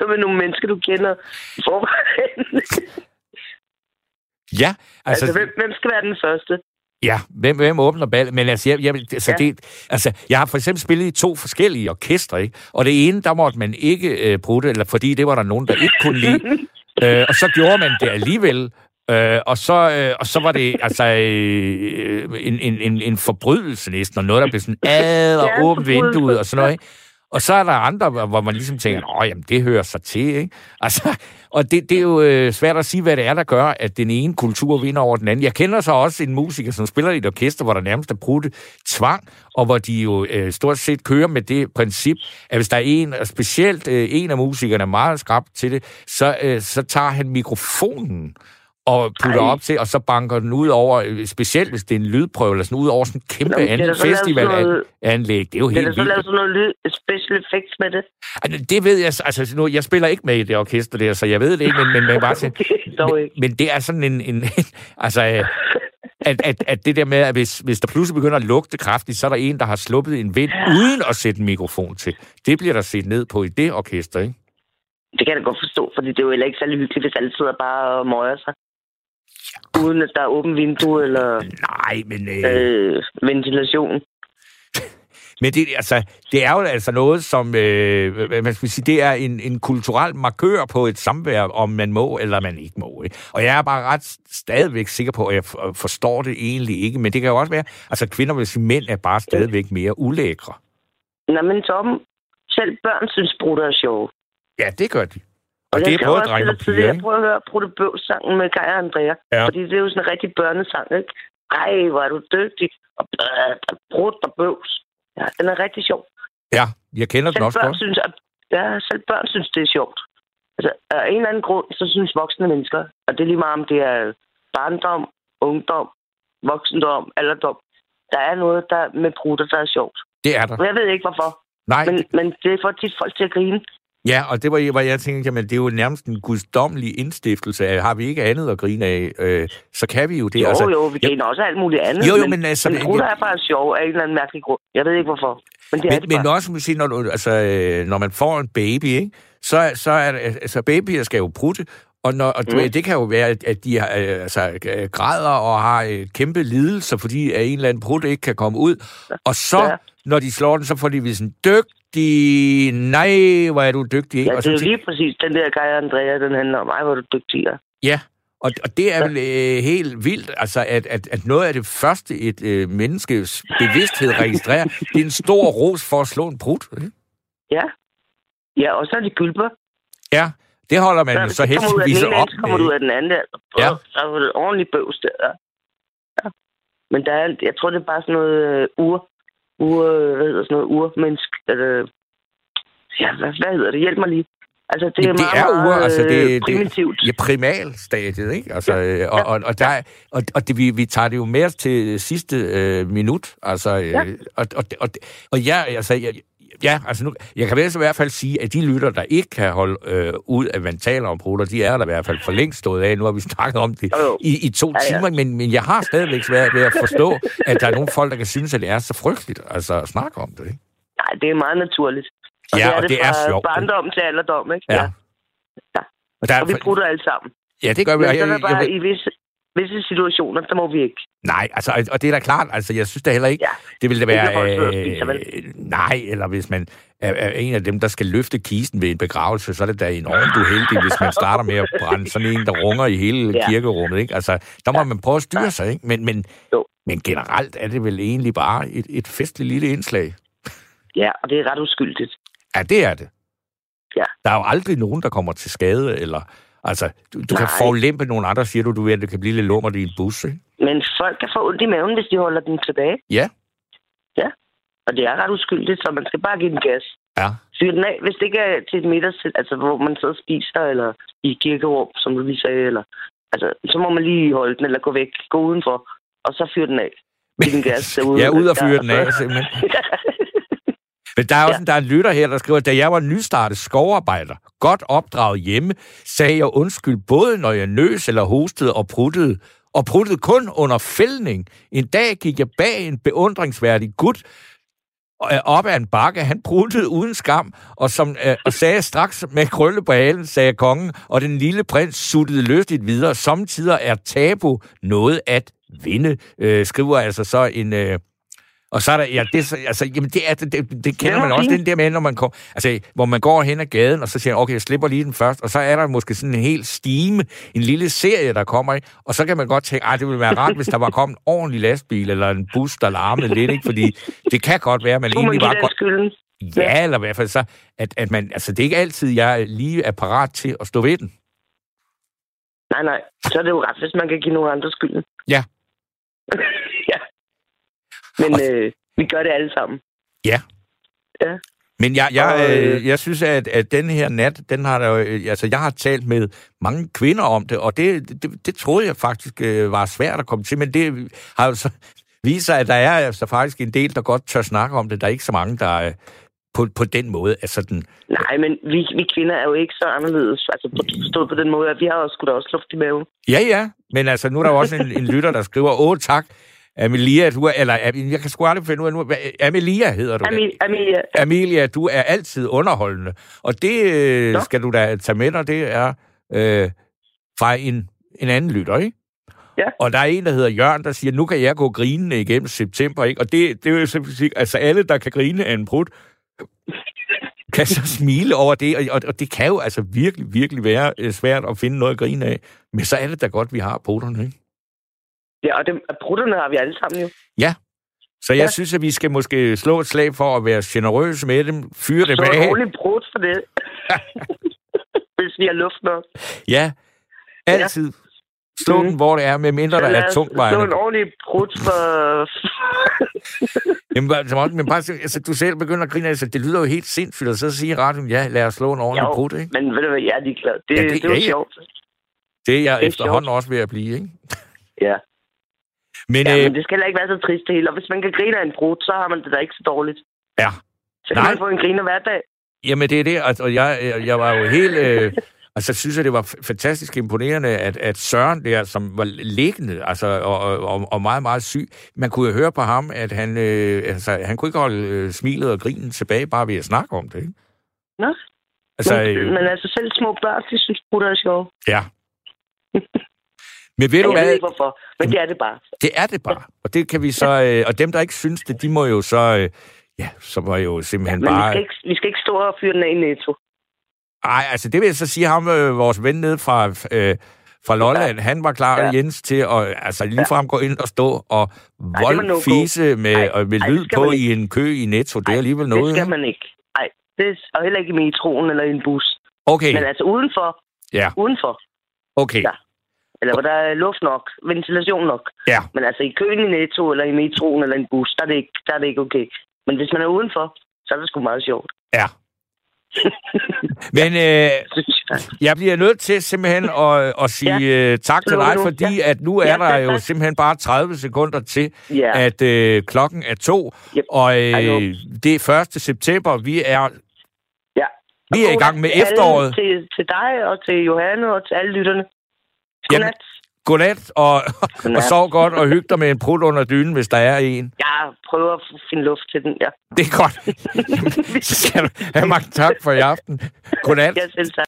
Sidder med nogle mennesker, du kender i forvejen. ja, Altså, altså, hvem, hvem skal være den første? ja, hvem, hvem åbner ballet? Men altså, jeg, jeg, altså, Ja. det, altså, jeg har for eksempel spillet i to forskellige orkestre, ikke? Og det ene, der måtte man ikke øh, prutte, eller fordi det var der nogen, der ikke kunne lide. øh, og så gjorde man det alligevel. Øh, og, så, øh, og så var det altså øh, en, en, en, en forbrydelse næsten, og noget, der blev sådan ad og Ja, en åbent vinduet og sådan noget. Ikke? Og så er der andre, hvor- man ligesom tænker, åh, jamen, det hører sig til, ikke? Altså, og det, det er jo øh, svært at sige, hvad det er, der gør, at den ene kultur vinder over den anden. Jeg kender så også en musiker, som spiller i et orkester, hvor der nærmest er brudte tvang, og hvor de jo øh, stort set kører med det princip, at hvis der er en, og specielt øh, en af musikerne er meget skrab til det, så, øh, så tager han mikrofonen og putter Ej. op til, og så banker den ud over, øh, specielt hvis det er en lydprøve, eller sådan ud over sådan en kæmpe Nå, men bliver der så lavet sådan noget- festivalanlæg. Det er jo Bliver der helt så lavet vildt. sådan noget lyd, special effects med det? Altså, Det ved jeg, altså nu, jeg spiller ikke med i det orkester der, så jeg ved det ikke, men, men, men bare sige, Okay, men, men det er sådan en, en altså, øh, at, at, at det der med, at hvis, hvis der pludselig begynder at lugte kraftigt, så er der en, der har sluppet en vind, uden at sætte en mikrofon til. Det bliver der set ned på i det orkester, ikke? Det kan jeg da godt forstå, fordi det er jo heller ikke særlig hyggeligt, hvis alle sidder bare og møger sig. Uden at der er åbent vindue eller Nej, men... Øh, øh, ventilation. Men det, altså, det er jo altså noget, som øh, man skal sige, det er en, en kulturel markør på et samvær, om man må eller man ikke må. Ikke? Og jeg er bare ret stadigvæk sikker på, at jeg for- forstår det egentlig ikke. Men det kan jo også være, altså kvinder vil sige, mænd er bare stadigvæk mere ulækre. Nå, men Torben, selv børn synes, brutter er sjove. Ja, det gør de. Og, jeg det er både til og piger, Jeg prøver at høre Brutte Bøvs-sangen med Kaja og Andrea. Ja. Fordi det er jo sådan en rigtig børnesang, ikke? Ej, hvor er du dygtig. Og og bøvs. Ja, den er rigtig sjov. Ja, jeg kender den Selv også børn, godt. synes, at, ja, selv børn synes, det er sjovt. Altså, af en eller anden grund, så synes voksne mennesker, og det er lige meget om det er barndom, ungdom, voksendom, alderdom, der er noget der med brutter, der er sjovt. Det er der. Og jeg ved ikke, hvorfor. Nej, Men, men det får tit folk til at grine. Ja, og det var, hvor jeg tænkte, jamen, det er jo nærmest en guddommelig indstiftelse af, har vi ikke andet at grine af, øh, så kan vi jo det. Jo, altså, jo, vi griner også af alt muligt andet. Jo, jo, men, men altså, men brutter er bare sjov af en eller anden mærkelig grund. Jeg ved ikke, hvorfor. Men det er Men, det men bare. også, sige, når, du, altså, øh, når man får en baby, ikke, så, så er altså, babyer skal jo prutte, og, når, og mm. det kan jo være, at, de har, øh, altså, øh, græder og har kæmpe lidelser, fordi at en eller anden prut ikke kan komme ud. Og så, ja. Ja. når de slår den, så får de sådan, dygtig, nej, hvor er du dygtig. Ikke? Ja, det er så, jo lige præcis den der Kaja Andrea, den handler om, ej, hvor er du dygtig. Ja. Ja, og, og det er vel øh, helt vildt, altså, at, at, at noget af det første, et øh, menneskes bevidsthed registrerer, det er en stor ros for at slå en prut. Ikke? Ja. Ja, og så er de gylper. Ja, det holder man jo så heldigvis op. op Så kommer du ud af den anden der. Ja. Så er det ordentligt bøvs der. Ja. Men der er, jeg tror, det er bare sådan noget øh, ur. Ur, øh, hvad hedder sådan noget? Urmennesk. Øh, ja, hvad, hvad hedder det? Hjælp mig lige. Altså, det er det meget, er ur, altså, det- øh, det- primitivt. Ja, primalstadiet, ikke? Altså, ja, og, og, og, der, er- og, og det, vi, vi tager det jo med os til sidste øh, minut, altså, øh, Ja. og, og, og, og jeg, altså, jeg, ja, altså nu, jeg kan vel i hvert fald sige, at de lytter, der ikke kan holde øh, ud, at man taler om prutter, de er der i hvert fald for længst stået af. Nu har vi snakket om det Jo, jo. i, i to Ja, ja. timer, men, men jeg har stadigvæk svært ved at forstå, at der er nogle folk, der kan synes, at det er så frygteligt altså, at snakke om det. Ikke? Nej, det er meget naturligt. Og Ja, det er og det, det er sjovt, barndom til alderdom, ikke? Ja. Ja. Og, der er, Og vi prutter alle sammen. ja, det gør vi. Men og så jeg- er der jeg- bare jeg- i visse, visse situationer, der må vi ikke. Nej, altså, og- det er da klart, altså, jeg synes da heller ikke, Ja. det ville da være... sidder og spiser? Øh, nej, eller hvis man er, er en af dem, der skal løfte kisten ved en begravelse, så er det da enormt uheldigt, hvis man starter med at brænde sådan en, der runger i hele Ja. kirkerummet, ikke? Altså, der må man prøve at styre sig, ikke? Men, men, Jo. men generelt er det vel egentlig bare et, et festligt lille indslag. Ja, og det er ret uskyldigt. Ja, det er det. Ja. Der er jo aldrig nogen, der kommer til skade, eller... Altså, du, du kan Nej. forlempe nogle andre, siger du, du ved, at det kan blive lidt lummer i en bus, ikke? Men folk kan få ondt i maven, hvis de holder den tilbage. Ja. Ja. Og det er ret uskyldigt, så man skal bare give den gas. Ja. Fyr den af, hvis det ikke er til et middags, altså hvor man sidder og spiser, eller i kirkerum, som du lige sagde, eller, altså, så må man lige holde den, eller gå væk, gå udenfor, og så fyr den af. Giv den gas derude. Ja, ud og fyre Ja, den af, simpelthen. Men der er også Ja. en, der er en lytter her, der skriver, da jeg var nystartet skovarbejder, godt opdraget hjemme, sagde jeg undskyld både når jeg nøs eller hostede og pruttede, og pruttede kun under fældning. En dag gik jeg bag en beundringsværdig gut øh, op ad en bakke. Han pruttede uden skam, og, som, øh, og sagde straks med krølle på halen, sagde kongen, og den lille prins suttede lystigt videre. Samtidig er tabu noget at vinde, øh, skriver altså så en... Øh, og så er der, ja, det, så- altså, jamen det, er, det, det, det kender Det man også, den der med, når man går, altså, hvor man går hen ad gaden, og så siger okay, jeg slipper lige den først, og så er der måske sådan en hel stime, en lille serie, der kommer, ikke? og så kan man godt tænke, det ville være rart, hvis der var kommet en ordentlig lastbil, eller en bus, der larmede lidt, ikke? fordi det kan godt være, at man egentlig bare godt, skylden. ja, eller i hvert fald så, at, at man, altså det er ikke altid, jeg lige er parat til at stå ved den. Nej, nej. Så er det jo ret, hvis man kan give nogle andre skylden. Ja. ja. Men Og- øh, vi gør det alle sammen. Men jeg, jeg, Og, øh, øh, jeg synes, at, at den her nat, den har der, øh, altså jeg har talt med mange kvinder om det, og det, det, det troede jeg faktisk øh, var svært at komme til, men det har jo så vist sig, at der er altså faktisk en del, der godt tør snakke om det. Der er ikke så mange, der er på, på den måde er sådan... Nej, men vi, vi kvinder er jo ikke så anderledes. Altså forstået på den måde, at vi har også, sgu da også luft i maven. Ja, ja, men altså nu er der jo også en, en lytter, der skriver, åh tak, Amelia, du er, eller jeg kan sgu aldrig finde ud af nu, Amelia hedder du. Amil, Amelia, Amelia, du er altid underholdende. Og det øh, Nå. skal du da tage med dig, det er øh, fra en, en anden lytter, ikke? Ja. Og der er en, der hedder Jørgen, der siger, nu kan jeg gå grinende igennem september, ikke? Og det, det er jo simpelthen, altså alle, der kan grine af en brud, kan så smile over det, og, og, og det kan jo altså virkelig, virkelig være øh, svært at finde noget at grine af. Men så er det da godt, vi har bruderne, ikke? Ja, og dem, brutterne har vi alle sammen jo. Så jeg Ja. synes, at vi skal måske slå et slag for at være generøse med dem, fyre dem Så en af. ordentlig brud for det. Hvis vi har luft nok. Ja, altid. Slå Mhm. den, hvor det er, med mindre der Så er os tungtvejende. Slå en ordentlig brud for... Jamen, som også- men bare, altså, du selv begynder at grine, altså, det lyder jo helt sindssygt, og så siger radioen, ja, lad os slå en ordentlig Jo, brud, ikke? Men ved du hvad, jeg er ligeglad. Det, Ja, ja, det- det, det er jo ja, ja. sjovt. Det er jeg Det er efterhånden også ved at blive, ikke? Ja. Men, ja, øh, men det skal heller ikke være så trist det hele. Og hvis man kan grine af en brud, så har man det da ikke så dårligt. ja, Så kan Nej. man få en griner hver dag. jamen det er det, og, jeg, jeg- jeg var jo helt... Øh, altså, synes jeg, det var fantastisk imponerende, at, at Søren der, som var liggende, altså, og, og, og meget, meget syg, man kunne jo høre på ham, at han, øh, altså, han kunne ikke holde øh, smilet og grinen tilbage, bare ved at snakke om det, ikke? Nå. Altså, men, øh, men altså selv små børn, de synes, brutter er sjov. ja. Men ved du Jeg ved hvad? ikke hvorfor, men det er det bare. Det er det bare. Og det kan vi så... Øh, og dem, der ikke synes det, de må jo så... Øh, ja, så må jo simpelthen Men vi bare... skal, ikke, vi skal ikke stå og fyre den af i netto. Ej, altså det vil jeg så sige, ham, øh, vores ven nede fra, øh, fra Lolland, ja. han var klar, ja. Ja. Jens, til at altså, ligefrem gå ind og stå og var voldfise med, Ej, og med ej, lyd på i en kø i Netto. Det er alligevel noget. Det skal man ikke. Nej, det er, og heller ikke i metroen eller i en bus. Okay, Men altså udenfor, ja, udenfor, okay. Ja. Eller hvor der er luft nok, ventilation nok. Ja. Men altså i køen i Netto, eller i metroen, eller en bus, der er det ikke, der er det ikke okay. Men hvis man er udenfor, så er det sgu meget sjovt. Ja. Men øh, jeg bliver nødt til simpelthen at, at sige ja. tak til dig, fordi ja. at nu er Ja, der jo simpelthen bare 30 sekunder til, Ja. at øh, klokken er to, Yep. og øh, det er 1. september. Vi er, Ja. vi er i gang med efteråret. Til, til dig og til Johanne og til alle lytterne. Jamen, Godnat. Godnat, og, og Godnat. sov godt, og hyg dig med en prut under dynen, hvis der er en. Jeg prøver at finde luft til den, ja. Det er godt. Så skal du have mange tak for i aften. Godnat. Jeg selv tak.